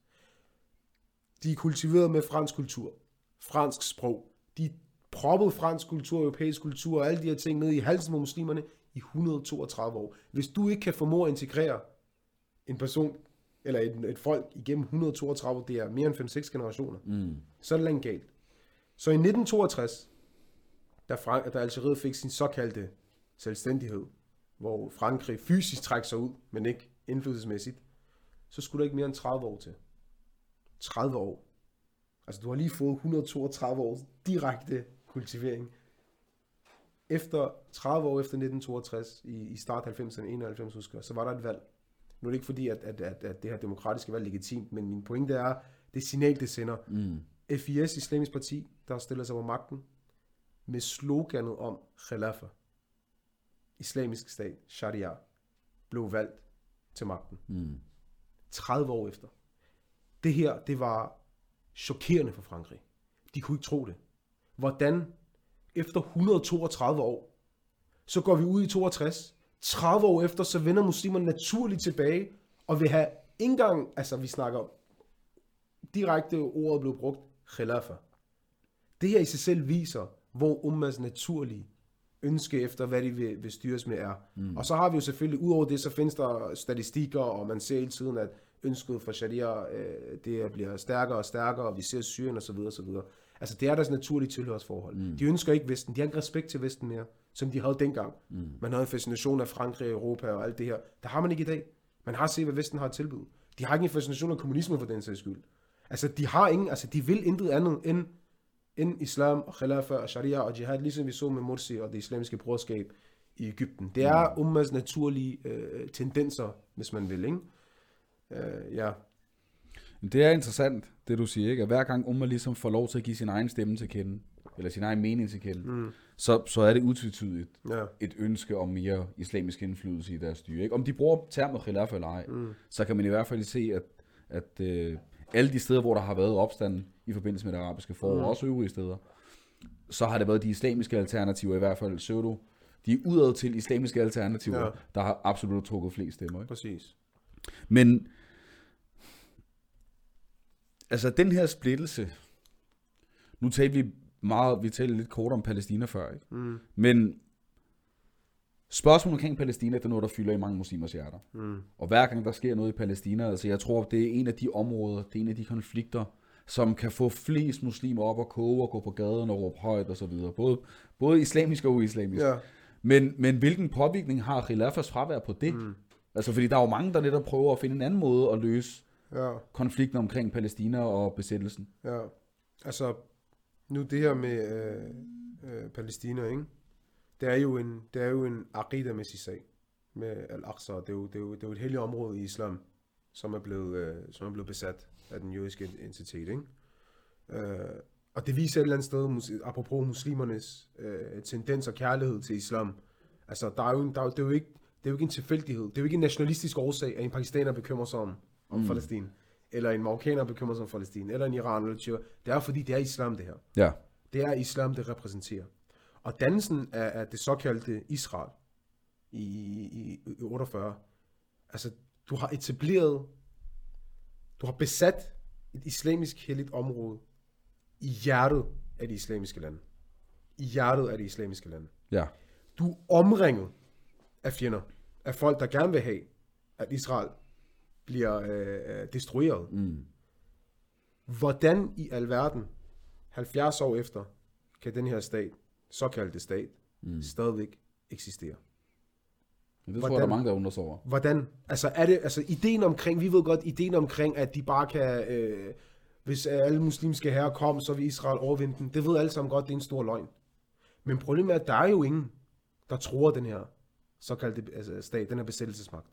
De er kultiveret med fransk kultur, fransk sprog. De proppede fransk kultur, europæisk kultur og alle de her ting ned i halsen på muslimerne i 132 år. Hvis du ikke kan formå at integrere en person eller et, et folk igennem 132 år, det er mere end 5-6 generationer, Mm. så er det langt galt. Så i 1962, da, Frank- da Algeriet fik sin såkaldte selvstændighed, hvor Frankrig fysisk trækker sig ud, men ikke indflydelsesmæssigt, så skulle der ikke mere end 30 år til. 30 år. Altså du har lige fået 132 års direkte kultivering. Efter 30 år efter 1962, i, i start 90'erne, 91 husker så var der et valg. Nu er det ikke fordi, at, at, at, at det her demokratiske valg er legitimt, men min pointe er, det signal, det sender. Mm. FIS, Islamisk Parti, der stiller sig på magten, med sloganet om Khilafah. islamisk stat, sharia, blev valgt til magten. Mm. 30 år efter. Det her, det var chokerende for Frankrig. De kunne ikke tro det. Hvordan efter 132 år, så går vi ud i 62, 30 år efter, så vender muslimerne naturligt tilbage, og vil have ikke engang, altså vi snakker direkte ordet blev brugt, khilafa. Det her i sig selv viser, hvor ummas naturlige ønske efter, hvad de vil, vil styres med er. Mm. Og så har vi jo selvfølgelig, udover det, så findes der statistikker, og man ser hele tiden, at ønsket for sharia, øh, det bliver stærkere og stærkere, og vi ser Syrien osv. osv. Altså det er deres naturlige tilhørsforhold. Mm. De ønsker ikke Vesten, de har ikke respekt til Vesten mere, som de havde dengang. Mm. Man havde en fascination af Frankrig, Europa og alt det her. Der har man ikke i dag. Man har set, hvad Vesten har tilbud. De har ikke en fascination af kommunisme for den sags skyld. Altså de har ingen, altså de vil intet andet end end islam og khilafa og sharia og jihad, ligesom vi så med Morsi og det islamiske broderskab i Ægypten. Det er ummas naturlige øh, tendenser, hvis man vil, ikke? Øh, ja. Det er interessant, det du siger, ikke? At hver gang Umma ligesom får lov til at give sin egen stemme til kende, eller sin egen mening til kende, mm. så, så er det utvetydigt Ja. et ønske om mere islamisk indflydelse i deres styre. Ikke? Om de bruger termet khilaf eller ej, mm. så kan man i hvert fald se, at, at øh, alle de steder, hvor der har været opstand i forbindelse med det arabiske forår, mm. og også øvrige steder, så har det været de islamiske alternativer, i hvert fald pseudo, de udad til islamiske alternativer, ja. der har absolut trukket flest stemmer. Ikke? Præcis. Men altså den her splittelse, nu talte vi meget, vi talte lidt kort om Palæstina før, ikke? Mm. Men spørgsmålet omkring Palæstina, det er noget, der fylder i mange muslimers hjerter. Mm. Og hver gang der sker noget i Palæstina, altså jeg tror, det er en af de områder, det er en af de konflikter, som kan få flest muslimer op og koge og gå på gaden og råbe højt og så videre. Både, både islamisk og uislamisk. Ja. Men, men hvilken påvirkning har Khilafas fravær på det? Mm. Altså fordi der er jo mange, der netop prøver at finde en anden måde at løse Ja. konflikten omkring Palæstina og besættelsen. Ja, altså nu det her med øh, øh, Palæstina, ikke? Det er jo en, det er jo en aqida-mæssig sag med Al-Aqsa. Det er, jo, det, er jo, det er jo et helligt område i islam, som er blevet, øh, som er blevet besat af den jødiske entitet, ikke? Øh, og det viser et eller andet sted, mus- apropos muslimernes øh, tendens og kærlighed til islam. Altså, der er jo, en- der er, det, er jo ikke, det er jo ikke en tilfældighed. Det er jo ikke en nationalistisk årsag, at en pakistaner bekymrer sig om, om mm. Palæstina. Eller en marokkaner bekymrer sig om Palæstina. Eller en iran eller Tyrk. Det er fordi, det er islam, det her. Ja. Det er islam, det repræsenterer. Og dannelsen af, af det såkaldte Israel i, i, i 48, altså du har etableret, du har besat et islamisk helligt område i hjertet af det islamiske land. I hjertet af det islamiske land. Ja. Du er omringet af fjender, af folk, der gerne vil have, at Israel bliver øh, destrueret. Mm. Hvordan i alverden, 70 år efter, kan den her stat, såkaldte stat, mm. stadigvæk eksistere? Men det tror jeg, Hvordan- der er mange, der undrer sig over. Hvordan? Altså, er det, altså ideen omkring, vi ved godt, ideen omkring, at de bare kan, øh, hvis alle muslimske herrer kom, så vil Israel overvinde den, det ved alle sammen godt, det er en stor løgn. Men problemet er, at der er jo ingen, der tror den her såkaldte altså, stat, den her besættelsesmagt.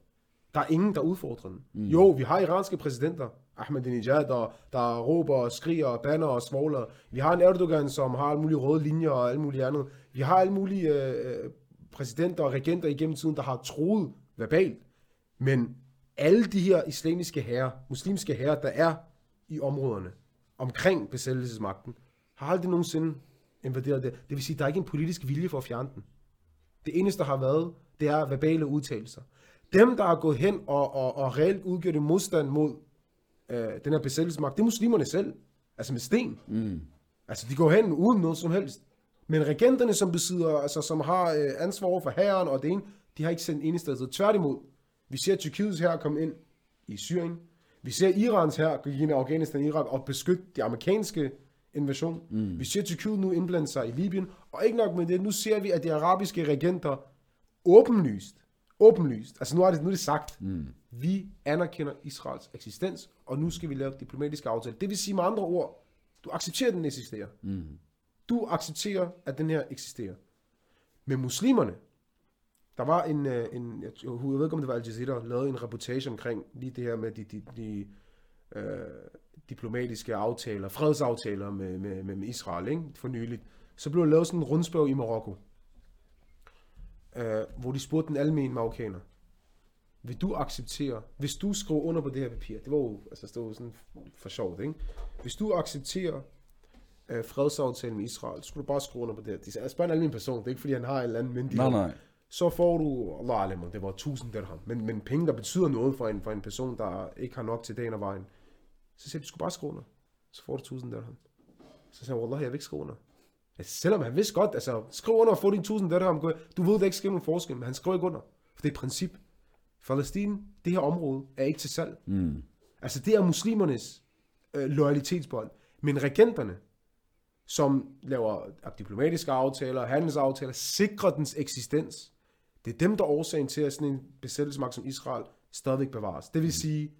Der er ingen, der udfordrer den. Mm. Jo, vi har iranske præsidenter, Ahmadinejad, der, der råber og skriger og banner og svogler. Vi har en Erdogan, som har alle mulige røde linjer og alt muligt andet. Vi har alle mulige øh, præsidenter og regenter igennem tiden, der har troet verbalt. Men alle de her islamiske herrer, muslimske herrer, der er i områderne omkring besættelsesmagten, har aldrig nogensinde invaderet det. Det vil sige, at der er ikke en politisk vilje for at fjerne den. Det eneste, der har været, det er verbale udtalelser. Dem, der har gået hen og, og, og reelt udgjort en modstand mod øh, den her besættelsesmagt, det er muslimerne selv. Altså med sten. Mm. Altså, de går hen uden noget som helst. Men regenterne, som besidder, altså, som har øh, ansvar over for herren og det ene, de har ikke sendt eneste sted. Tværtimod, vi ser Tyrkiets her komme ind i Syrien. Vi ser Irans her gå ind i Afghanistan Irak og beskytte de amerikanske invasion. Mm. Vi ser Tyrkiet nu indblande sig i Libyen. Og ikke nok med det, nu ser vi, at de arabiske regenter åbenlyst, åbenlyst, altså nu er det, nu er det sagt, mm. vi anerkender Israels eksistens, og nu skal vi lave diplomatiske aftaler. Det vil sige med andre ord, du accepterer, at den eksisterer. Mm. Du accepterer, at den her eksisterer. Men muslimerne, der var en, øh, en jeg, jeg ved ikke om det var Al Jazeera, lavede en reportage omkring lige det her med de, de, de øh, diplomatiske aftaler, fredsaftaler med, med, med, med Israel, ikke? for nyligt. Så blev der lavet sådan en rundspørg i Marokko. Øh, hvor de spurgte den almindelige marokkaner, vil du acceptere, hvis du skriver under på det her papir, det var jo, altså det var sådan for sjovt, ikke? Hvis du accepterer øh, fredsaftalen med Israel, så skulle du bare skrive under på det her. De sagde, altså bare en almindelig person, det er ikke fordi han har en eller anden myndighed. Nej, nej. Så får du, Allah alam, det var 1000 dirham, men, men penge, der betyder noget for en, for en person, der ikke har nok til dagen og vejen. Så siger de, du skulle bare skrive under, så får du 1000 dirham. Så sagde jeg, Wallah, jeg vil ikke skrive under. Altså, selvom han vidste godt, altså, skriv under og få dine 1000 dirham, du ved, det ikke skriver nogen forskel, men han skriver ikke under. For det er et princip. Palæstina, det her område, er ikke til salg. Mm. Altså, det er muslimernes øh, loyalitetsbånd. Men regenterne, som laver diplomatiske aftaler, handelsaftaler, sikrer dens eksistens. Det er dem, der er årsagen til, at sådan en besættelsesmagt som Israel stadigvæk bevares. Det vil sige,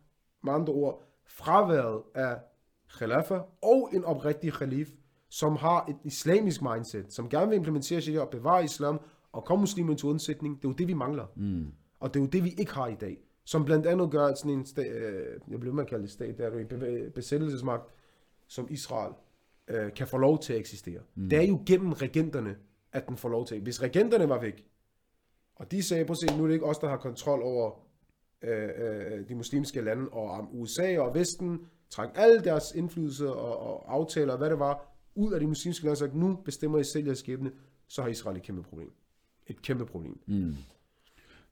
med andre ord, fraværet af khilafa og en oprigtig khalif, som har et islamisk mindset, som gerne vil implementere sharia og bevare islam og komme muslimer til undsætning, det er jo det, vi mangler. Mm. Og det er jo det, vi ikke har i dag. Som blandt andet gør, at sådan en stat, øh, jeg bliver med at kalde det stat, der er besættelsesmagt, som Israel øh, kan få lov til at eksistere. Mm. Det er jo gennem regenterne, at den får lov til. Hvis regenterne var væk, og de sagde, at se, nu er det ikke os, der har kontrol over øh, øh, de muslimske lande, og om USA og Vesten træk alle deres indflydelse og, og aftaler, hvad det var, ud af de muslimske lande, og sagt, nu bestemmer I selv jeres skæbne, så har Israel et kæmpe problem. Et kæmpe problem. Mm.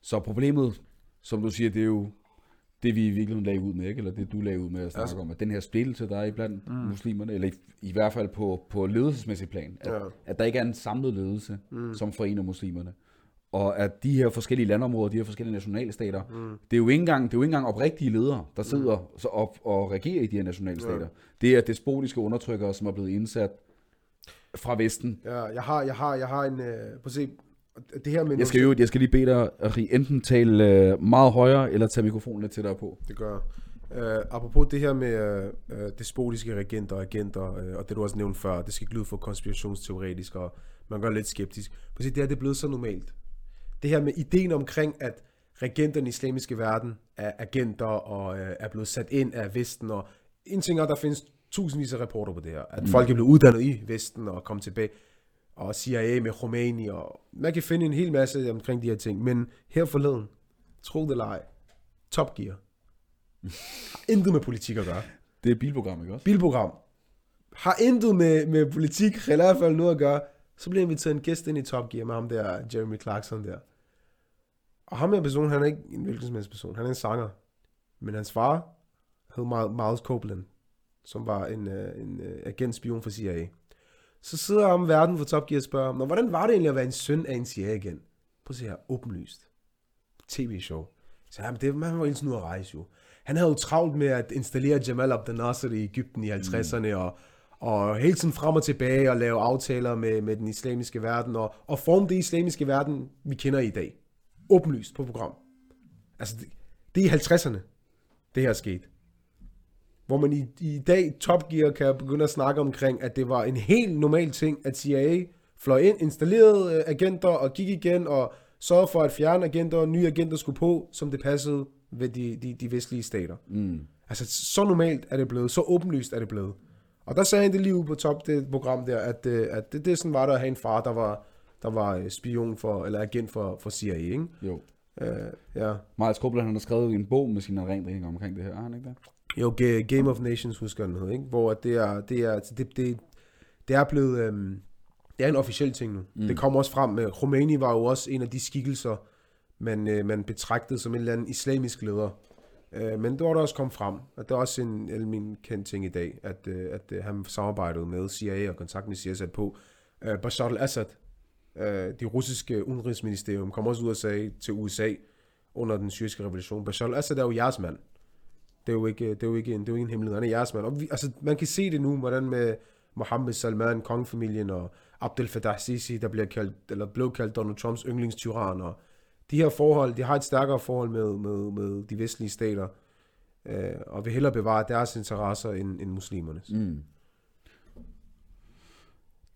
Så problemet, som du siger, det er jo det, vi i virkeligheden lagde ud med, ikke? eller det, du lagde ud med at snakke altså, om, at den her splittelse, der er iblandt mm. muslimerne, eller i, i hvert fald på, på ledelsesmæssig plan, at, ja. at der ikke er en samlet ledelse, mm. som forener muslimerne. Og at de her forskellige landområder, de her forskellige nationalstater, mm. det, er jo ikke engang, det er jo ikke engang oprigtige ledere, der sidder mm. så op og regerer i de her nationalstater. Ja. Det er despotiske undertrykkere, som er blevet indsat fra Vesten. Ja, jeg har, jeg har, jeg har en, øh, på se, det her med... Jeg skal, jo, jeg skal lige bede dig at enten tale øh, meget højere, eller tage mikrofonen lidt tættere på. Det gør. Uh, apropos det her med uh, despotiske regenter og agenter, uh, og det du også nævnte før, det skal ikke lyde for konspirationsteoretisk, og man gør lidt skeptisk. For det her det er blevet så normalt. Det her med ideen omkring, at regenterne i islamiske verden er agenter og uh, er blevet sat ind af Vesten, og en ting er, der findes tusindvis af rapporter på det her, at mm. folk er blevet uddannet i Vesten og kommet tilbage og CIA med Khomeini, og man kan finde en hel masse omkring de her ting, men her forleden, tro det eller ej, Top Gear, intet med politik at gøre. Det er bilprogram, ikke også? Bilprogram. Har intet med, med politik, eller i hvert fald noget at gøre. Så bliver inviteret en gæst ind i Top Gear med ham der, Jeremy Clarkson der. Og ham her person, han er ikke en hvilken som helst person. Han er en sanger. Men hans far hed Miles Copeland, som var en, øh, en, en øh, agentspion for CIA. Så sidder ham verden for Top Gear og spørger ham, hvordan var det egentlig at være en søn af en CIA-agent? Prøv at se her, åbenlyst. TV-show. Så han, det, man var ikke sådan at rejse jo. Han havde jo travlt med at installere Jamal Abdel Nasser i Ægypten i 50'erne, mm. og, og hele tiden frem og tilbage og lave aftaler med, med den islamiske verden, og, og forme det islamiske verden, vi kender i dag. Åbenlyst på program. Altså, det, det er i 50'erne, det her er sket hvor man i, i dag Top Gear kan begynde at snakke omkring, at det var en helt normal ting, at CIA fløj ind, installerede øh, agenter og gik igen og sørgede for at fjerne agenter og nye agenter skulle på, som det passede ved de, de, de vestlige stater. Mm. Altså så normalt er det blevet, så åbenlyst er det blevet. Og der sagde han det lige ude på top, det program der, at, øh, at det, det sådan var der at have en far, der var, der var øh, spion for, eller agent for, for CIA, ikke? Jo. Uh, ja. Miles Copeland, han har skrevet en bog med sine erindringer omkring det her, har han ikke det? Jo, Game of Nations husker den hed, ikke? Hvor det er, det er, altså, det, det, det er blevet, øhm, det er en officiel ting nu. Mm. Det kommer også frem med, Khomeini var jo også en af de skikkelser, man, øh, man betragtede som en eller anden islamisk leder. Øh, men det var der også kommet frem, og det er også en almindelig kendt ting i dag, at, øh, at øh, han samarbejdede med CIA og kontakt med CIA på. Øh, Bashar al-Assad, øh, det russiske udenrigsministerium, kom også ud og sagde til USA under den syriske revolution, Bashar al-Assad er jo jeres mand. Det er jo ikke, det er jo ikke, en, det er jo ikke en hemmelighed. Han er jeres mand. Og vi, altså, man kan se det nu, hvordan med Mohammed Salman, kongefamilien, og Abdel Fattah Sisi, der bliver kaldt, eller blev kaldt Donald Trumps yndlingstyran, og de her forhold, de har et stærkere forhold med, med, med de vestlige stater, øh, og vil hellere bevare deres interesser end, end muslimernes. Mm.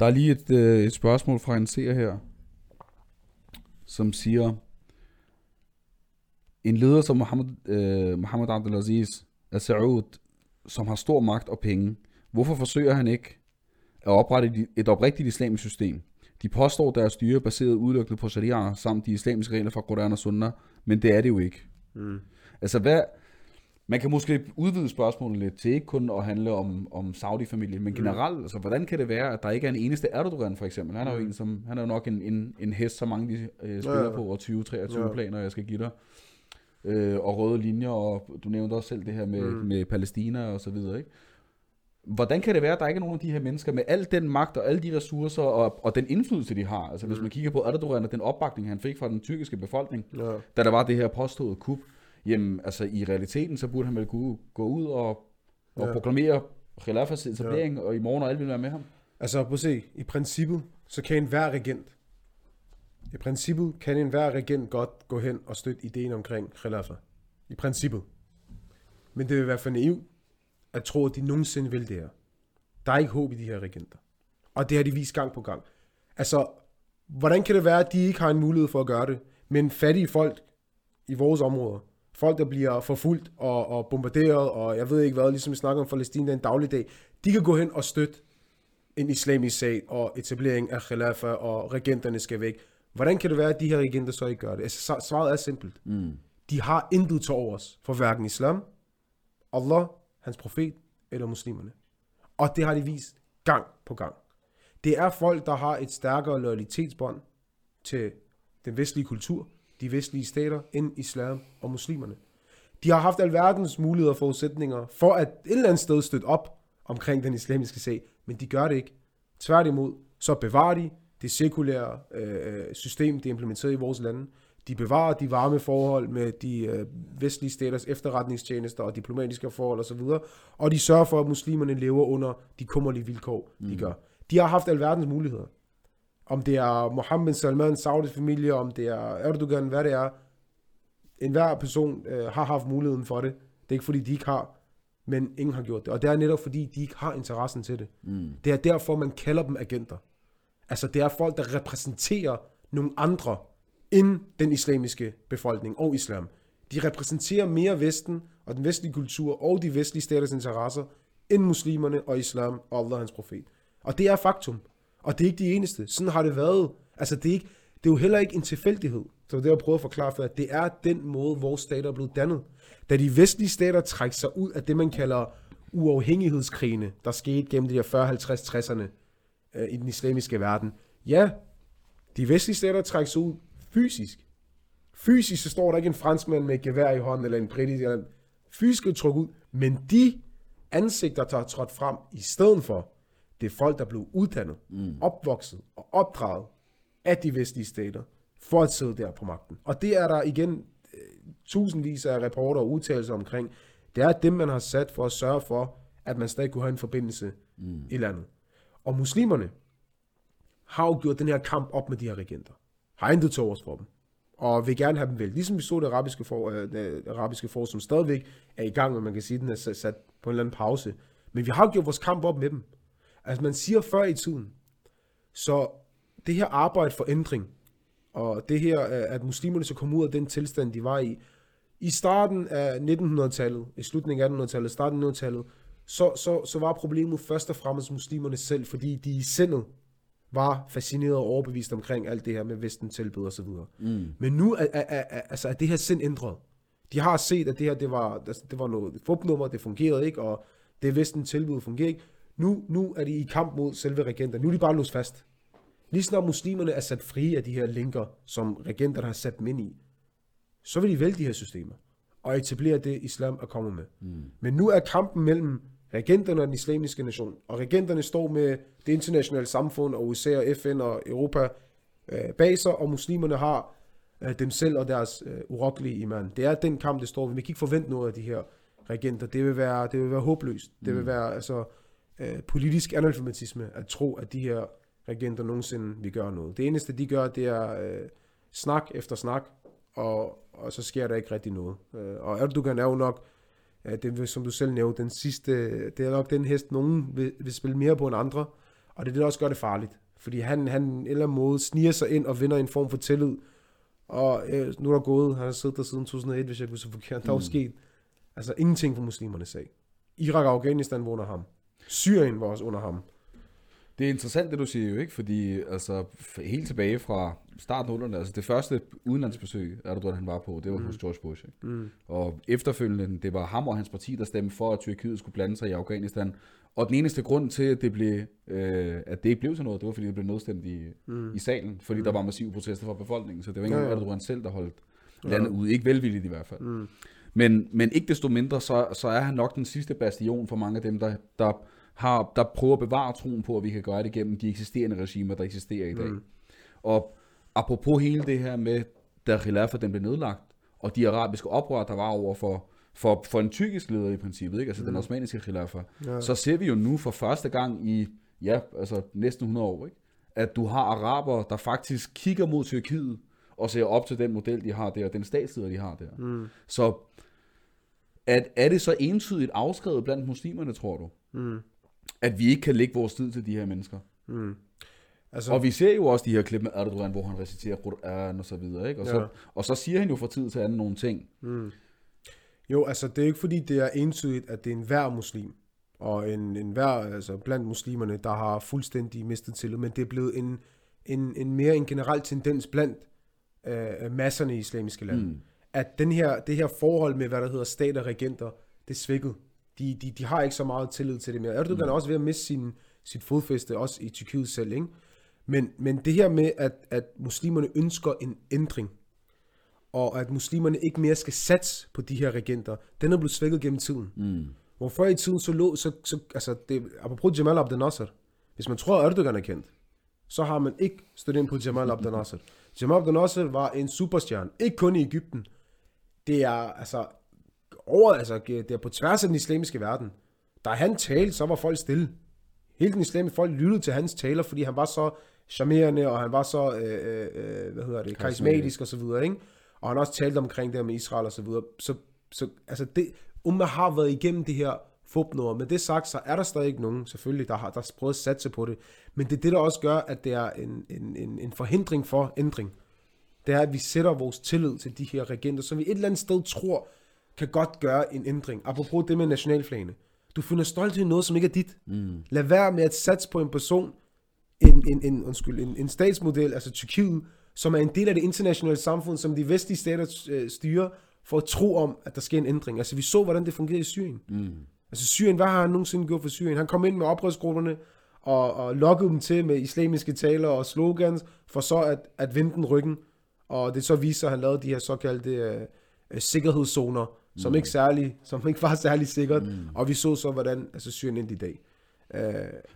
Der er lige et, øh, et spørgsmål fra en seer her, som siger, en leder som Mohammed, øh, Mohammed Abdelaziz af Saud, som har stor magt og penge, hvorfor forsøger han ikke at oprette et oprigtigt islamisk system? De påstår deres styre er baseret udelukkende på sharia samt de islamiske regler fra Quran og Sunnah, men det er det jo ikke. Mm. Altså hvad, man kan måske udvide spørgsmålet lidt til ikke kun at handle om, om Saudi-familien, men generelt, mm. altså hvordan kan det være, at der ikke er en eneste Erdogan for eksempel? Han er jo Mm. en, som, han er jo nok en, en, en hest, som mange de, øh, spiller Ja, ja. på, og 20-23 Ja. planer, jeg skal give dig. Øh, og røde linjer, og du nævnte også selv det her med, Mm. mm. med Palæstina og så videre, ikke? Hvordan kan det være, at der ikke er nogen af de her mennesker med al den magt og alle de ressourcer og, og den indflydelse, de har? Altså hvis Mm. man kigger på Erdogan og den opbakning, han fik fra den tyrkiske befolkning, Ja. da der var det her påståede kup, jamen altså i realiteten, så burde han vel kunne gå ud og, og Ja. proklamere Khilafas etablering, ja. og i morgen og alle vil være med ham. Altså, prøv at se. I princippet, så kan enhver regent, i princippet kan enhver regent godt gå hen og støtte ideen omkring Khilafah. I princippet. Men det vil være for naiv at tro, at de nogensinde vil det her. Der er ikke håb i de her regenter. Og det har de vist gang på gang. Altså, hvordan kan det være, at de ikke har en mulighed for at gøre det? Men fattige folk i vores områder, folk, der bliver forfulgt og, og bombarderet, og jeg ved ikke hvad, ligesom vi snakker om Palæstina en dagligdag, de kan gå hen og støtte en islamisk sag og etablering af khilafah, og regenterne skal væk. Hvordan kan det være, at de her regenter så ikke gør det? Altså, så- svaret er simpelt. Mm. De har intet til overs for hverken islam, Allah, hans profet eller muslimerne. Og det har de vist gang på gang. Det er folk, der har et stærkere loyalitetsbånd til den vestlige kultur, de vestlige stater, end islam og muslimerne. De har haft alverdens muligheder og forudsætninger for at et eller andet sted støtte op omkring den islamiske sag, men de gør det ikke. Tværtimod, så bevarer de det sekulære øh, system, det er implementeret i vores lande. De bevarer de varme forhold med de øh, vestlige staters efterretningstjenester og diplomatiske forhold osv., og de sørger for, at muslimerne lever under de kummerlige vilkår, mm. de gør. De har haft alverdens muligheder. Om det er Mohammed Salman, Saudis familie, om det er Erdogan, hvad det er. Enhver person øh, har haft muligheden for det. Det er ikke fordi, de ikke har, men ingen har gjort det. Og det er netop fordi, de ikke har interessen til det. Mm. Det er derfor, man kalder dem agenter. Altså, det er folk, der repræsenterer nogle andre end den islamiske befolkning og islam. De repræsenterer mere Vesten og den vestlige kultur og de vestlige staters interesser end muslimerne og islam og Allah og hans profet. Og det er faktum. Og det er ikke de eneste. Sådan har det været. Altså, det er, ikke, det er jo heller ikke en tilfældighed. Så det, jeg prøver at forklare for, at det er den måde, vores stater er blevet dannet. Da de vestlige stater trækker sig ud af det, man kalder uafhængighedskrigene, der skete gennem de der 40, 50, 60'erne øh, i den islamiske verden. Ja, de vestlige stater trækker sig ud fysisk. Fysisk så står der ikke en franskmand med et gevær i hånden, eller en britisk, eller fysisk er trukket ud, men de ansigter, der er trådt frem i stedet for, det er folk, der blev uddannet, mm. opvokset og opdraget af de vestlige stater, for at sidde der på magten. Og det er der igen øh, tusindvis af rapporter og udtalelser omkring. Det er dem, man har sat for at sørge for, at man stadig kunne have en forbindelse mm. i landet. Og muslimerne har jo gjort den her kamp op med de her regenter. Har intet til overs for dem. Og vil gerne have dem vel. Ligesom vi så det arabiske for, øh, det arabiske for som stadigvæk er i gang, men man kan sige, at den er sat- sat på en eller anden pause. Men vi har jo gjort vores kamp op med dem. Altså man siger før i tiden, så det her arbejde for ændring, og det her, at muslimerne så komme ud af den tilstand, de var i, i starten af 1900-tallet, i slutningen af 1800-tallet, starten af 1900-tallet, så, så, så var problemet først og fremmest muslimerne selv, fordi de i sindet var fascineret og overbevist omkring alt det her med Vesten tilbud og så videre. Mm. Men nu er, er, er, er, altså, er det her sind ændret. De har set, at det her det var, altså, det var noget fupnummer, det fungerede ikke, og det Vesten tilbud fungerer ikke. Nu, nu er de i kamp mod selve regenter. Nu er de bare låst fast. Lige snart muslimerne er sat frie af de her linker, som regenterne har sat dem ind i, så vil de vælge de her systemer og etablere det, islam er kommet med. Mm. Men nu er kampen mellem regenterne og den islamiske nation, og regenterne står med det internationale samfund, og USA og FN og Europa øh, bag sig, og muslimerne har øh, dem selv og deres øh, urokkelige iman. Det er den kamp, det står ved. Vi kan ikke forvente noget af de her regenter. Det vil være, det vil være håbløst. Det vil være altså, øh, politisk analfabetisme at tro, at de her regenter nogensinde vil gøre noget. Det eneste, de gør, det er øh, snak efter snak, og, og så sker der ikke rigtig noget. Øh, og Erdogan er jo nok, øh, det, som du selv nævnte, den sidste, det er nok den hest, nogen vil, vil spille mere på end andre, og det er det, der også gør det farligt. Fordi han, han en eller anden måde sniger sig ind og vinder en form for tillid. Og øh, nu er der gået, han har siddet der siden 2001, hvis jeg kunne så forkert. Der er Mm. sket altså ingenting for muslimernes sag. Irak og Afghanistan var under ham. Syrien var også under ham. Det er interessant, det du siger jo, ikke? Fordi altså, helt tilbage fra starten af 0'erne, altså det første udenlandsbesøg, Erdogan han var på, det var mm. hos George Bush. Ikke? Mm. Og efterfølgende, det var ham og hans parti, der stemte for, at Tyrkiet skulle blande sig i Afghanistan. Og den eneste grund til, at det, blev, øh, at det ikke blev sådan noget, det var, fordi det blev nedstemt i, mm. i salen, fordi mm. der var massive protester fra befolkningen. Så det var ikke ja, ja. Erdogan selv, der holdt landet ja. ude. Ikke velvilligt i hvert fald. Mm. Men, men ikke desto mindre, så, så er han nok den sidste bastion for mange af dem, der, der, har, der prøver at bevare troen på, at vi kan gøre det gennem de eksisterende regimer, der eksisterer i dag. Mm. Og apropos hele det her med, da Khilafah den blev nedlagt, og de arabiske oprør, der var over for, for, for en tyrkisk leder i princippet, ikke? altså mm. den osmaniske Khilafah, ja. så ser vi jo nu for første gang i ja, altså næsten 100 år, ikke? at du har araber, der faktisk kigger mod Tyrkiet, og ser op til den model, de har der, og den statsleder, de har der. Mm. Så at, er det så entydigt afskrevet blandt muslimerne, tror du? Mm. At vi ikke kan lægge vores tid til de her mennesker? Mm. Altså, og vi ser jo også de her klip med Erdogan, hvor han reciterer Quran og så videre, ikke? Og, ja. så, og så siger han jo fra tid til anden nogle ting. Mm. Jo, altså det er ikke fordi, det er entydigt, at det er en hver muslim, og en, en hver, altså blandt muslimerne, der har fuldstændig mistet tillid, men det er blevet en, en, en mere en generel tendens blandt øh, masserne i islamiske lande. Mm. At den her, det her forhold med, hvad der hedder stat og regenter, det er svækket. De, de, de har ikke så meget tillid til det mere. Erdogan mm. er også ved at miste sin, sit fodfæste, også i Tyrkiet selv, ikke? Men, men det her med, at, at muslimerne ønsker en ændring, og at muslimerne ikke mere skal satse på de her regenter, den er blevet svækket gennem tiden. Mm. Hvor før i tiden, så lå, så, så altså, det, apropos Jamal Abdel Nasser, hvis man tror, at Erdogan er kendt, så har man ikke stødt ind på Jamal Abdel Nasser. Jamal Abdel Nasser var en superstjerne, ikke kun i Ægypten. Det er altså over, altså det er på tværs af den islamiske verden. Da han talte, så var folk stille. Hele den islamiske folk lyttede til hans taler, fordi han var så charmerende, og han var så, øh, øh, hvad hedder det, karismatisk og så videre, ikke? Og han også talt omkring det med Israel og så videre. Så, så altså det, Umma har været igennem det her fupnummer. Med det sagt, så er der stadig ikke nogen, selvfølgelig, der har der prøvet at satse på det. Men det er det, der også gør, at det er en, en, en, en forhindring for ændring. Det er, at vi sætter vores tillid til de her regenter, som vi et eller andet sted tror, kan godt gøre en ændring. Apropos det med nationalflagene. Du finder stolt i noget, som ikke er dit. Mm. Lad være med at satse på en person, en, en, en, undskyld, en, en statsmodel, altså Tyrkiet, som er en del af det internationale samfund, som de vestlige stater øh, styrer, for at tro om, at der sker en ændring. Altså vi så, hvordan det fungerede i Syrien. Mm. Altså Syrien, hvad har han nogensinde gjort for Syrien? Han kom ind med oprørsgrupperne, og, og lokkede dem til med islamiske taler og slogans, for så at, at vende den ryggen. Og det så viser, at han lavede de her såkaldte øh, øh, sikkerhedszoner, som, mm. ikke særlig, som ikke var særlig sikkert. Mm. Og vi så så, hvordan altså, Syrien endte i dag. Uh,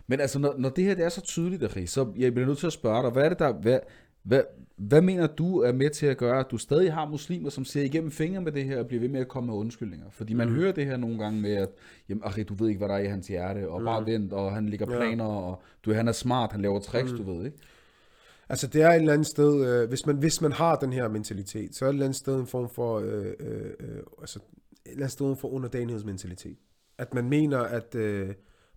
Men altså, når, når det her det er så tydeligt, Ari, så jeg bliver nødt til at spørge dig, hvad er det der, hvad, hvad, hvad mener du er med til at gøre, at du stadig har muslimer, som ser igennem fingre med det her og bliver ved med at komme med undskyldninger? Fordi man mm. hører det her nogle gange med, at jamen, Ari, du ved ikke, hvad der er i hans hjerte, og mm. bare vent, og han ligger planer, ja. og du, han er smart, han laver tricks, mm. du ved, ikke? Altså det er et eller andet sted, øh, hvis, man, hvis man har den her mentalitet, så er det et eller andet sted en form for, øh, øh, øh altså et eller andet sted for underdanighedsmentalitet. At man mener, at øh,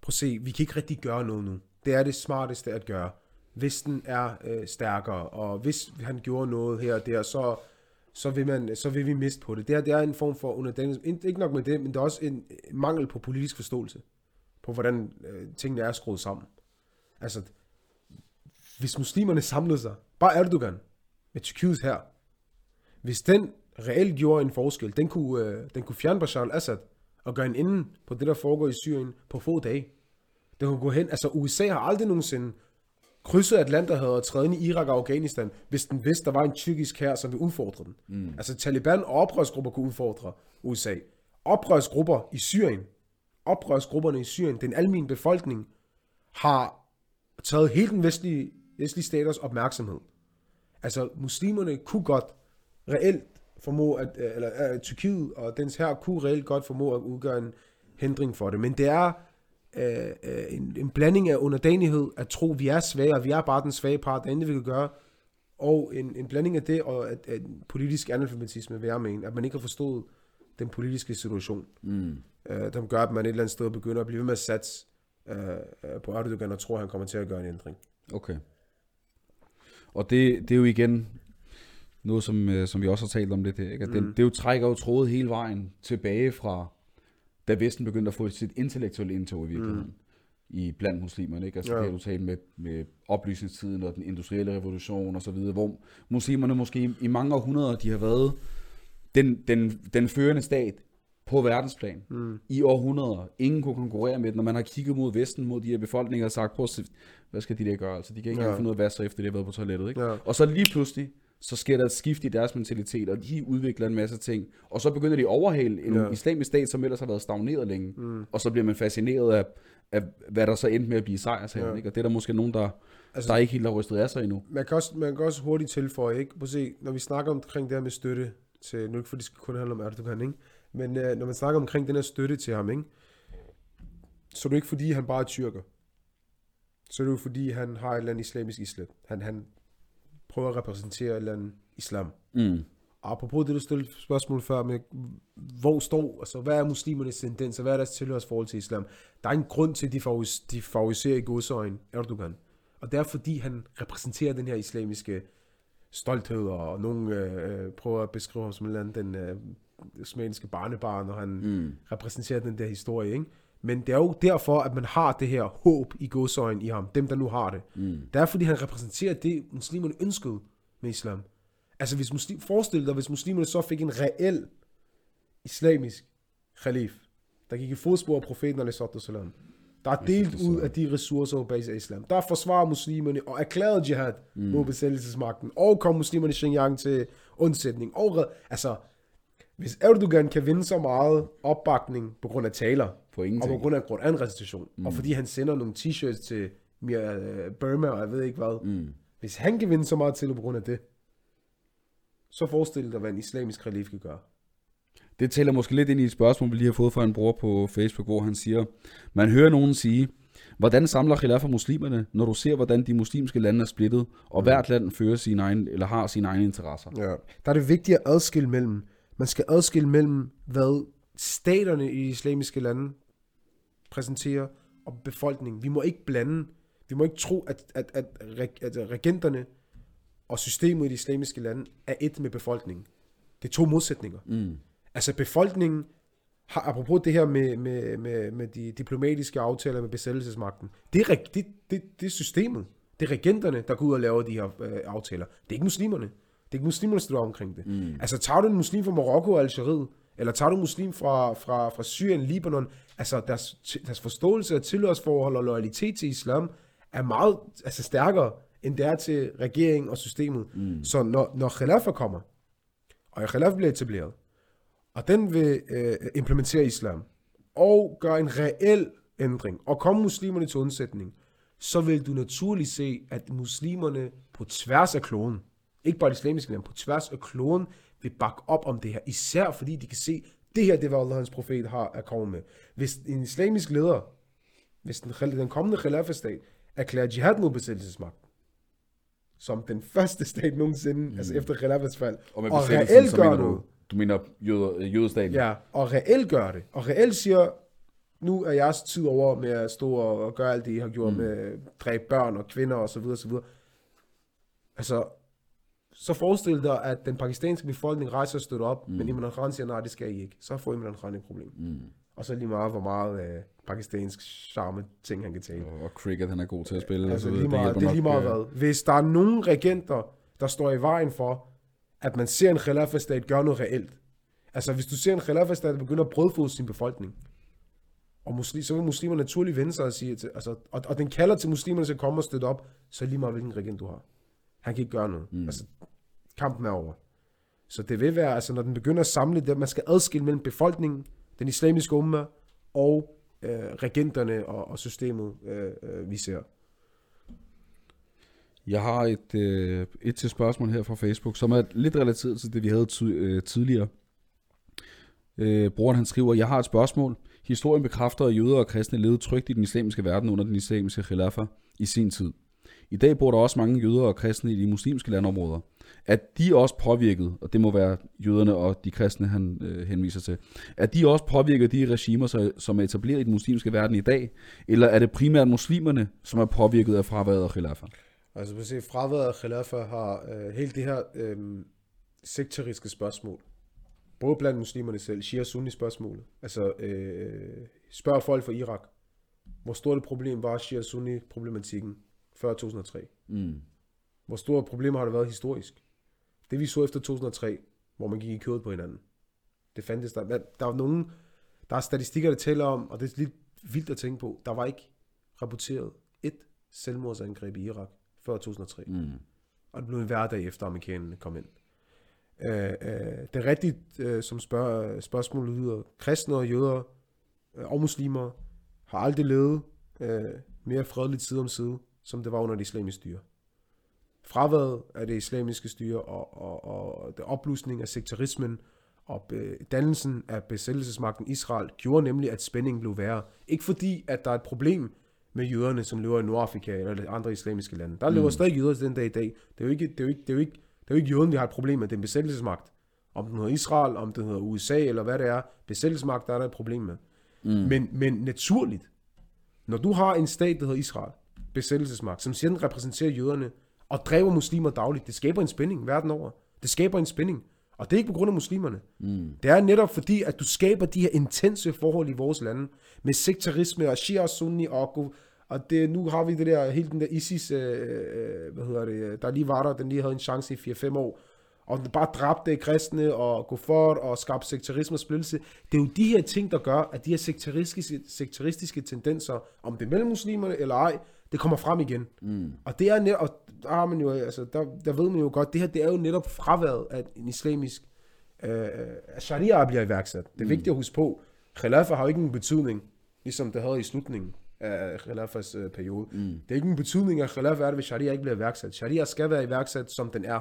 prøv at se, vi kan ikke rigtig gøre noget nu. Det er det smarteste at gøre hvis den er øh, stærkere, og hvis han gjorde noget her og der, så, så, vil, man, så vil vi miste på det. Det er, det er en form for underdannelse. Ikke nok med det, men det er også en mangel på politisk forståelse, på hvordan øh, tingene er skruet sammen. Altså, hvis muslimerne samlede sig, bare Erdogan, med Tyrkiets her, hvis den reelt gjorde en forskel, den kunne, øh, den kunne fjerne Bashar al-Assad, og gøre en ende på det, der foregår i Syrien på få dage. Det kunne gå hen, altså USA har aldrig nogensinde krydset Atlanterhavet og træde ind i Irak og Afghanistan, hvis den vidste, der var en tyrkisk her, som ville udfordre den. Mm. Altså Taliban og oprørsgrupper kunne udfordre USA. Oprørsgrupper i Syrien, oprørsgrupperne i Syrien, den almindelige befolkning, har taget hele den vestlige, vestlige staters opmærksomhed. Altså muslimerne kunne godt reelt formå, at, eller at Tyrkiet og dens her kunne reelt godt formå at udgøre en hindring for det. Men det er øh, en, en blanding af underdanighed, at tro, vi er svage, og vi er bare den svage part, der vi kan gøre, og en, en blanding af det, og at, at politisk analfabetisme, vil jeg mene, at man ikke har forstået den politiske situation, mm. øh, der gør, at man et eller andet sted begynder at blive ved med at satse øh, øh på Erdogan og tror, at han kommer til at gøre en ændring. Okay. Og det, det er jo igen noget, som, øh, som vi også har talt om lidt her, ikke? At mm. det, det jo trækker jo trådet hele vejen tilbage fra da Vesten begyndte at få sit intellektuelle indtog i virkeligheden. Mm. i blandt muslimerne, ikke? Altså ja. det har du talt med, med oplysningstiden og den industrielle revolution og så videre, hvor muslimerne måske i, i mange århundreder, de har været den, den, den førende stat på verdensplan mm. i århundreder. Ingen kunne konkurrere med den, når man har kigget mod Vesten, mod de her befolkninger og sagt, prøv at se, hvad skal de der gøre? Altså, de kan ikke Ja. finde ud af at vaske efter, de har været på toilettet. Ikke? Ja. Og så lige pludselig, så sker der et skift i deres mentalitet, og de udvikler en masse ting. Og så begynder de at overhale en Ja. islamisk stat, som ellers har været stagneret længe. Mm. Og så bliver man fascineret af, af, hvad der så endte med at blive sejrsherren. Ja. Ikke? Og det er der måske nogen, der, Altså- der ikke helt har rystet af sig endnu. Man kan, også, man kan også hurtigt tilføje, ikke? Prøv at se, når vi snakker omkring det her med støtte til, nu ikke for det skal kun handle om Erdogan, ikke? Men øh, når man snakker omkring den her støtte til ham, ikke? Så er det ikke fordi, han bare er tyrker. Så er det jo fordi, han har et eller andet islamisk islam. Han, han prøver at repræsentere et eller andet islam. Mm. Apropos det, du stillede spørgsmål før med, hvor står, altså hvad er muslimernes tendens, og hvad er deres tilhørsforhold til islam? Der er en grund til, at de, favoris, de favoriserer i godsøjen Erdogan. Og det er fordi, han repræsenterer den her islamiske stolthed, og nogen øh, øh, prøver at beskrive ham som en eller anden, den øh, osmanniske barnebarn, og han mm. repræsenterer den der historie, ikke? Men det er jo derfor, at man har det her håb i godsøjen i ham, dem der nu har det. Mm. Det er fordi, han repræsenterer det, muslimerne ønskede med islam. Altså hvis muslim, forestil dig, hvis muslimerne så fik en reel islamisk khalif, der gik i fodspor af profeten, alaihi der er delt ud af de ressourcer på basis af islam. Der forsvarer muslimerne og erklærede jihad mm. mod besættelsesmagten, og kom muslimerne i Xinjiang til undsætning. Og, altså, hvis Erdogan kan vinde så meget opbakning på grund af taler, På og på grund af Quran-recitation, mm. og fordi han sender nogle t-shirts til uh, Burma, og jeg ved ikke hvad. Mm. Hvis han kan vinde så meget til på grund af det, så forestil dig, hvad en islamisk khalif kan gøre. Det tæller måske lidt ind i et spørgsmål, vi lige har fået fra en bror på Facebook, hvor han siger, man hører nogen sige, hvordan samler khilafah muslimerne, når du ser, hvordan de muslimske lande er splittet, og hvert land fører sine egen, eller har sine egne interesser. Ja. Der er det vigtigt at adskille mellem, man skal adskille mellem, hvad staterne i islamiske lande præsenterer, og befolkningen. Vi må ikke blande, vi må ikke tro, at, at, at, at regenterne og systemet i de islamiske lande er et med befolkningen. Det er to modsætninger. Mm. Altså befolkningen har, apropos det her med, med, med, med de diplomatiske aftaler med besættelsesmagten, det er, det, det, det er systemet. Det er regenterne, der går ud og laver de her øh, aftaler. Det er ikke muslimerne. Det er ikke muslimerne, der står omkring det. Mm. Altså tager du en muslim fra Marokko og Algeriet, eller tager du en muslim fra, fra, fra Syrien, Libanon, altså deres, deres forståelse af tilhørsforhold og loyalitet til islam er meget altså, stærkere, end det er til regeringen og systemet. Mm. Så når, når khilafah kommer, og khilafah bliver etableret, og den vil øh, implementere islam, og gøre en reel ændring, og komme muslimerne til undsætning, så vil du naturligt se, at muslimerne på tværs af kloden, ikke bare de islamiske lande, på tværs af kloden, vil bakke op om det her, især fordi de kan se, det her, det hvad Allah, hans profet har at komme med. Hvis en islamisk leder, hvis den, den kommende khilafah-stat, erklærer jihad mod besættelsesmagten, som den første stat nogensinde, mm. altså efter khilafahs fald, Og og reelt gør noget. du, du mener jøder, jødestaten? Ja, og reelt gør det. Og reelt siger, nu er jeres tid over med at stå og, og gøre alt det, I har gjort mm. med at dræbe børn og kvinder og så videre, så videre. Altså, så forestil dig, at den pakistanske befolkning rejser og støtter op, mm. men Imran Khan siger, nej, det skal I ikke. Så får Imran Khan et problem. Mm. Og så lige meget, hvor meget øh, pakistansk charme ting, han kan tale. Og cricket, han er god til at spille. og Altså så lige meget, det, det er lige nok, meget øh, hvad. Hvis der er nogen regenter, der står i vejen for, at man ser en khilafah-stat gøre noget reelt. Altså hvis du ser en khilafah-stat, der begynder at brødfode sin befolkning, og muslim, så vil muslimer naturligt vende sig og sige, til, altså, og, og den kalder til muslimerne til at komme og støtte op, så lige meget hvilken regent du har. Han kan ikke gøre noget. Mm. Altså, kampen er over. Så det vil være, altså når den begynder at samle det, man skal adskille mellem befolkningen, den islamiske umma, og øh, regenterne og, og systemet, øh, øh, vi ser. Jeg har et, øh, et til spørgsmål her fra Facebook, som er lidt relateret til det, vi havde ty- øh, tidligere. Øh, brugeren han skriver, jeg har et spørgsmål. Historien bekræfter, at jøder og kristne levede trygt i den islamiske verden under den islamiske khilafah i sin tid. I dag bor der også mange jøder og kristne i de muslimske landområder. Er de også påvirket, og det må være jøderne og de kristne, han øh, henviser til, er de også påvirket af de regimer, som er etableret i den muslimske verden i dag, eller er det primært muslimerne, som er påvirket af fraværet af khilafah? Altså, man se, fraværet af khilafah har øh, helt det her øh, sektoriske spørgsmål. Både blandt muslimerne selv, shia sunni spørgsmålet. Altså, øh, spørg folk fra Irak. hvor stort et problem var Shia-Sunni-problematikken før 2003? Mm. Hvor store problemer har det været historisk? Det vi så efter 2003, hvor man gik i kødet på hinanden. Det fandtes der. Der er nogen, der er statistikker, der tæller om, og det er lidt vildt at tænke på, der var ikke rapporteret et selvmordsangreb i Irak før 2003. Mm. Og det blev en hverdag efter amerikanerne kom ind. Øh, øh, det er rigtigt, øh, som spørg, spørgsmålet lyder. Kristne og jøder øh, og muslimer har aldrig levet øh, mere fredeligt side om side, som det var under det islamiske styre. Fraværet af det islamiske styre og, og, og det opblusning af sektarismen og be, dannelsen af besættelsesmagten Israel gjorde nemlig, at spændingen blev værre. Ikke fordi, at der er et problem med jøderne, som lever i Nordafrika eller andre islamiske lande. Der lever Mm. stadig jøder den dag i dag. Det er jo ikke, det er jo ikke, det er jo ikke, det er jo ikke jøden, vi har et problem med. Det er en besættelsesmagt. Om den hedder Israel, om den hedder USA, eller hvad det er. Besættelsesmagt, der er der et problem med. Mm. Men, men naturligt, når du har en stat, der hedder Israel, besættelsesmagt, som den repræsenterer jøderne, og dræber muslimer dagligt, det skaber en spænding verden over. Det skaber en spænding. Og det er ikke på grund af muslimerne. Mm. Det er netop fordi, at du skaber de her intense forhold i vores lande, med sektarisme og shia og sunni og, og det, nu har vi det der, helt den der ISIS, øh, øh, hvad hedder det, der lige var der, den lige havde en chance i 4-5 år, og den bare dræbte kristne og gå for og skabe sektarisme og splittelse. Det er jo de her ting, der gør, at de her sektaristiske, sektaristiske tendenser, om det er mellem muslimerne eller ej, det kommer frem igen. Mm. Og det er netop, og der har man jo, altså, der, der ved man jo godt, det her, det er jo netop fraværet af en islamisk, øh, at sharia bliver iværksat. Det er vigtigt at huske på, khilafah har jo ikke en betydning, ligesom det havde i slutningen af khilafahs øh, periode. Mm. Det er ikke en betydning, at khilafah er det, hvis sharia ikke bliver iværksat. Sharia skal være iværksat, som den er.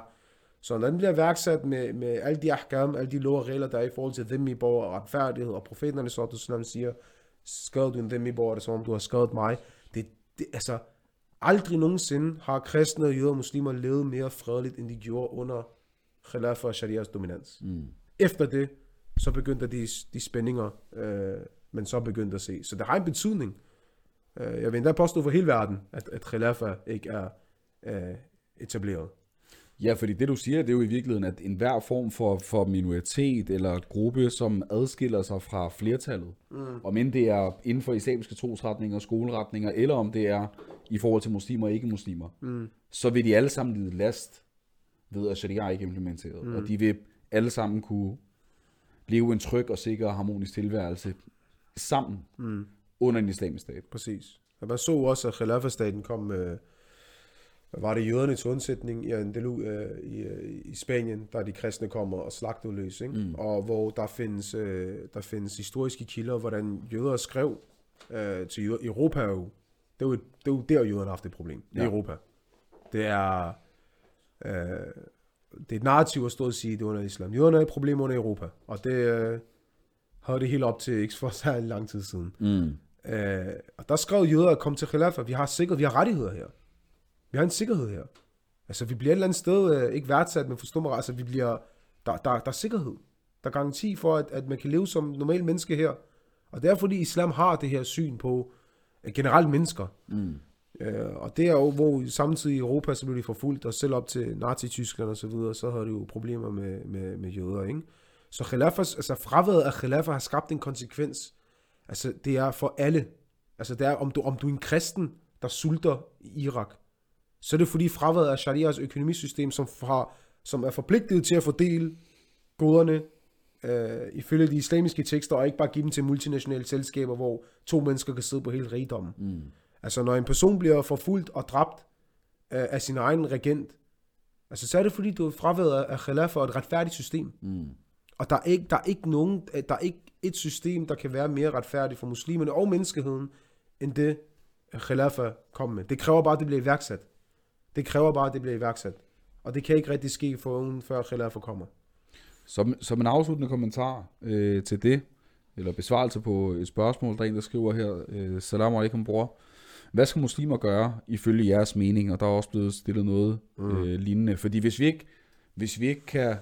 Så når den bliver iværksat med, med alle de ahkam, alle de lov og regler, der er i forhold til dhimmi borger og retfærdighed, og profeterne så, du siger, skade du en dhimmi borger, det er som om du har skadet mig. Det, altså, aldrig nogensinde har kristne og jøder og muslimer levet mere fredeligt, end de gjorde under khilafah og sharias dominans. Mm. Efter det, så begyndte de, de spændinger, øh, man så begyndte at se. Så det har en betydning. Øh, jeg vil endda påstå for hele verden, at, at khilafah ikke er øh, etableret. Ja, fordi det du siger, det er jo i virkeligheden, at enhver form for, for minoritet eller gruppe, som adskiller sig fra flertallet, mm. om end det er inden for islamiske trosretninger, skoleretninger, eller om det er i forhold til muslimer og ikke-muslimer, Mm. så vil de alle sammen lide last ved, at sharia ikke er implementeret. Mm. Og de vil alle sammen kunne leve en tryg og sikker og harmonisk tilværelse sammen Mm. under en islamisk stat. Præcis. Og man så også, at Khilafah-staten kom med, var det, jøderne til undsætning i Andalus øh, i, øh, i Spanien, der de kristne kommer og slagter løs, ikke? Mm. og hvor der findes, øh, der findes historiske kilder, hvordan jøder skrev øh, til jøder. Europa er jo, det er jo, det er jo der, jøderne har haft et problem. Ja. Europa. Det er, øh, det er et narrativ at stå og sige, det er under islam. Jøderne er et problem under Europa, og det øh, havde det helt op til ikke for så lang tid siden. Mm. Øh, og der skrev jøder komme til khilafah. Vi har sikkerhed, vi har rettigheder her. Vi har en sikkerhed her. Altså, vi bliver et eller andet sted, øh, ikke værdsat, men forstå mig, altså, vi bliver, der, der, der er sikkerhed. Der er garanti for, at, at man kan leve som normal menneske her. Og det er fordi islam har det her syn på øh, generelt mennesker. Mm. Øh, og det er jo, hvor samtidig i Europa, så blev de forfulgt, og selv op til Nazi-Tyskland og så videre, så havde de jo problemer med, med, med jøder, ikke? Så khilafah, altså fraværet af khilafah har skabt en konsekvens. Altså, det er for alle. Altså, det er, om du, om du er en kristen, der sulter i Irak, så er det fordi fraværet af sharias økonomisystem, som, har, som er forpligtet til at fordele goderne øh, ifølge de islamiske tekster, og ikke bare give dem til multinationale selskaber, hvor to mennesker kan sidde på hele rigdommen. Mm. Altså, når en person bliver forfulgt og dræbt øh, af sin egen regent, altså, så er det fordi, du er fraværet af- af khilafah og et retfærdigt system. Mm. Og der er, ikke, der, er ikke nogen, øh, der er ikke et system, der kan være mere retfærdigt for muslimerne og menneskeheden, end det khilafah kom med. Det kræver bare, at det bliver iværksat. Det kræver bare, at det bliver iværksat. Og det kan ikke rigtig ske for ungen, før khilafah kommer. Som, som en afsluttende kommentar øh, til det, eller besvarelse på et spørgsmål, der er en, der skriver her, øh, Salam alaikum, bror. Hvad skal muslimer gøre ifølge jeres mening? Og der er også blevet stillet noget mm. øh, lignende. Fordi hvis vi ikke, hvis vi ikke kan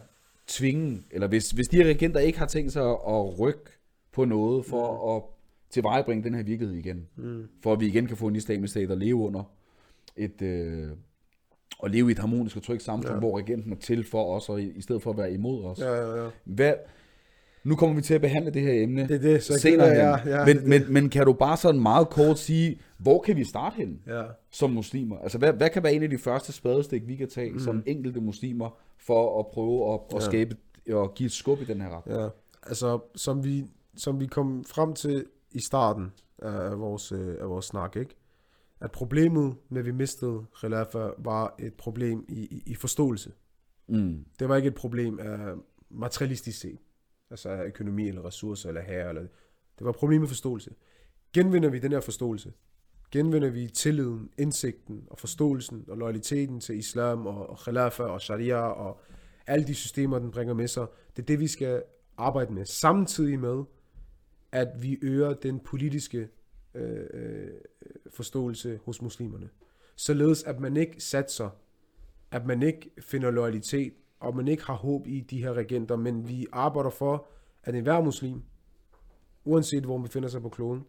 tvinge, eller hvis, hvis de her regenter ikke har tænkt sig at, at rykke på noget for mm. at tilvejebringe den her virkelighed igen, Mm. for at vi igen kan få en islamisk stat at leve under et, øh, og leve i et harmonisk og trygt samfund, Ja. ja. hvor regenten er til for os, og i, i stedet for at være imod os. Ja, ja, ja. Hvad, nu kommer vi til at behandle det her emne Det er det, så senere hen. jeg- ja, men, det- men, men kan du bare sådan meget kort sige, hvor kan vi starte hen Ja. som muslimer? Altså, hvad, hvad kan være en af de første spadestik, vi kan tage mm. som enkelte muslimer, for at prøve at, at Ja. skabe og give et skub i den her retning? Ja, altså som vi, som vi kom frem til i starten af vores, øh, af vores snak, ikke? At problemet med, at vi mistede Khilafah, var et problem i, i, i forståelse. Mm. Det var ikke et problem af materialistisk set, altså af økonomi eller ressourcer eller her. Eller, det var et problem med forståelse. Genvinder vi den her forståelse, genvinder vi tilliden, indsigten og forståelsen og loyaliteten til islam og, og og sharia og alle de systemer, den bringer med sig. Det er det, vi skal arbejde med. Samtidig med, at vi øger den politiske øh, øh, forståelse hos muslimerne. Således at man ikke satser, at man ikke finder loyalitet, og man ikke har håb i de her regenter, men vi arbejder for, at enhver muslim, uanset hvor man befinder sig på kloden,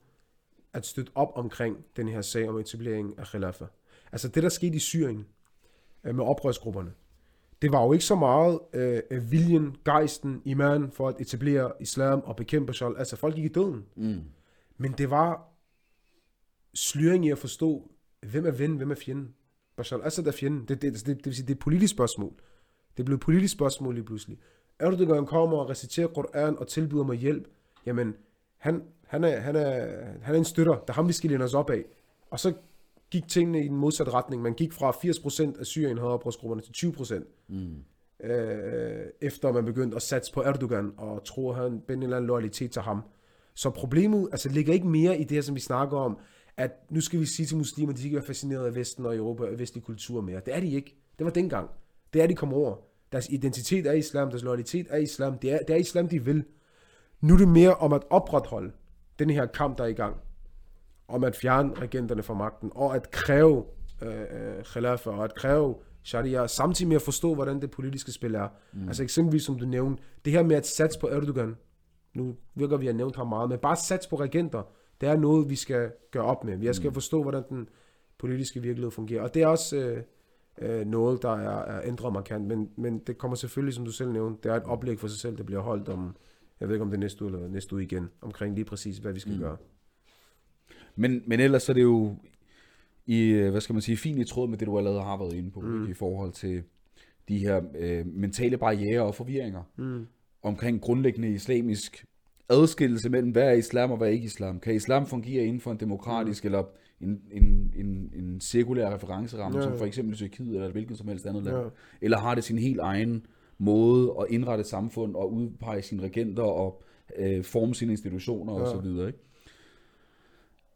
at støtte op omkring den her sag om etablering af khilafah. Altså det, der skete i Syrien øh, med oprørsgrupperne, det var jo ikke så meget øh, viljen, gejsten, iman for at etablere islam og bekæmpe Bashar. Altså folk gik i døden. Mm. Men det var sløring i at forstå, hvem er ven, hvem er fjenden. Bashar al-Assad er fjenden. Det, det, det, det, vil sige, det er et politisk spørgsmål. Det blev et politisk spørgsmål lige pludselig. Erdogan kommer og reciterer Koran og tilbyder mig hjælp. Jamen, han, han, er, han, er, han er en støtter. Det er ham, vi skal læne os op af. Og så gik tingene i den modsatte retning. Man gik fra 80% af Syrien havde oprørsgrupperne til 20%. Mm. Øh, efter man begyndte at satse på Erdogan og tro, at han en eller anden loyalitet til ham. Så problemet altså, ligger ikke mere i det her, som vi snakker om, at nu skal vi sige til muslimer, de ikke er fascineret af Vesten og Europa og vestlig kultur mere. Det er de ikke. Det var dengang. Det er de kom over. Deres identitet er islam, deres loyalitet er islam. Det er, det er islam, de vil. Nu er det mere om at opretholde den her kamp, der er i gang. Om at fjerne regenterne fra magten, og at kræve øh, øh, khilafah, og at kræve sharia, samtidig med at forstå, hvordan det politiske spil er. Mm. Altså eksempelvis, som du nævnte, det her med at satse på Erdogan, nu virker vi at nævnt ham meget, men bare satse på regenter, det er noget, vi skal gøre op med. Vi skal forstå, hvordan den politiske virkelighed fungerer. Og det er også øh, øh, noget, der er, er ændret markant, men, men det kommer selvfølgelig, som du selv nævnte, det er et oplæg for sig selv, der bliver holdt om, jeg ved ikke om det er næste uge eller næste uge igen, omkring lige præcis, hvad vi skal mm. gøre. Men, men ellers er det jo i, øh, hvad skal man sige, fint i tråd med det, du allerede har været inde på, mm. i forhold til de her øh, mentale barriere og forvirringer Mm. omkring grundlæggende islamisk adskillelse mellem, hvad er islam og hvad er ikke islam. Kan islam fungere inden for en demokratisk mm. eller en, en, en, en cirkulær referenceramme, Ja, ja, som for eksempel Tyrkiet eller et hvilket som helst andet land? Ja. Eller har det sin helt egen måde at indrette et samfund og udpege sine regenter og øh, forme sine institutioner ja. og Ja. så videre, ikke?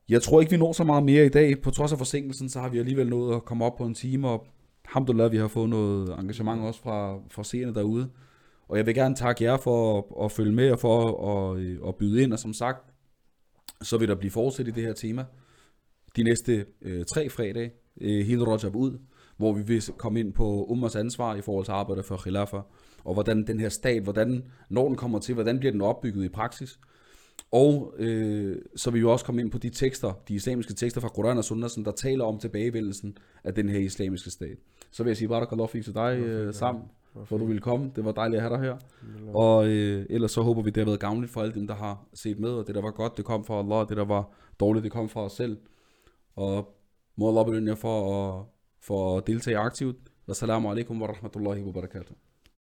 Jeg tror ikke, vi når så meget mere i dag. På trods af forsinkelsen, så har vi alligevel nået at komme op på en time, og alhamdulillah, vi har fået noget engagement også fra, fra seerne derude. Og jeg vil gerne takke jer for at, at følge med og for at, øh, at byde ind, og som sagt, så vil der blive fortsat i det her tema de næste øh, tre fredage, øh, hele Rajab ud, hvor vi vil komme ind på Ummers ansvar i forhold til arbejde for Khilafah, og hvordan den her stat, hvordan, når den kommer til, hvordan bliver den opbygget i praksis. Og øh, så vil vi også komme ind på de tekster, de islamiske tekster fra Quran og Sunnah, som der taler om tilbagevendelsen af den her islamiske stat. Så vil jeg sige Barakallah fik til dig øh, sammen, for du ville komme. Det var dejligt at have dig her. Og øh, ellers så håber vi, det har været gavnligt for alle dem, der har set med, og det der var godt, det kom fra Allah, og det der var dårligt, det kom fra os selv. Og må Allah belønne jer for at, for at deltage aktivt. Wassalamu alaikum wa rahmatullahi wa barakatuh.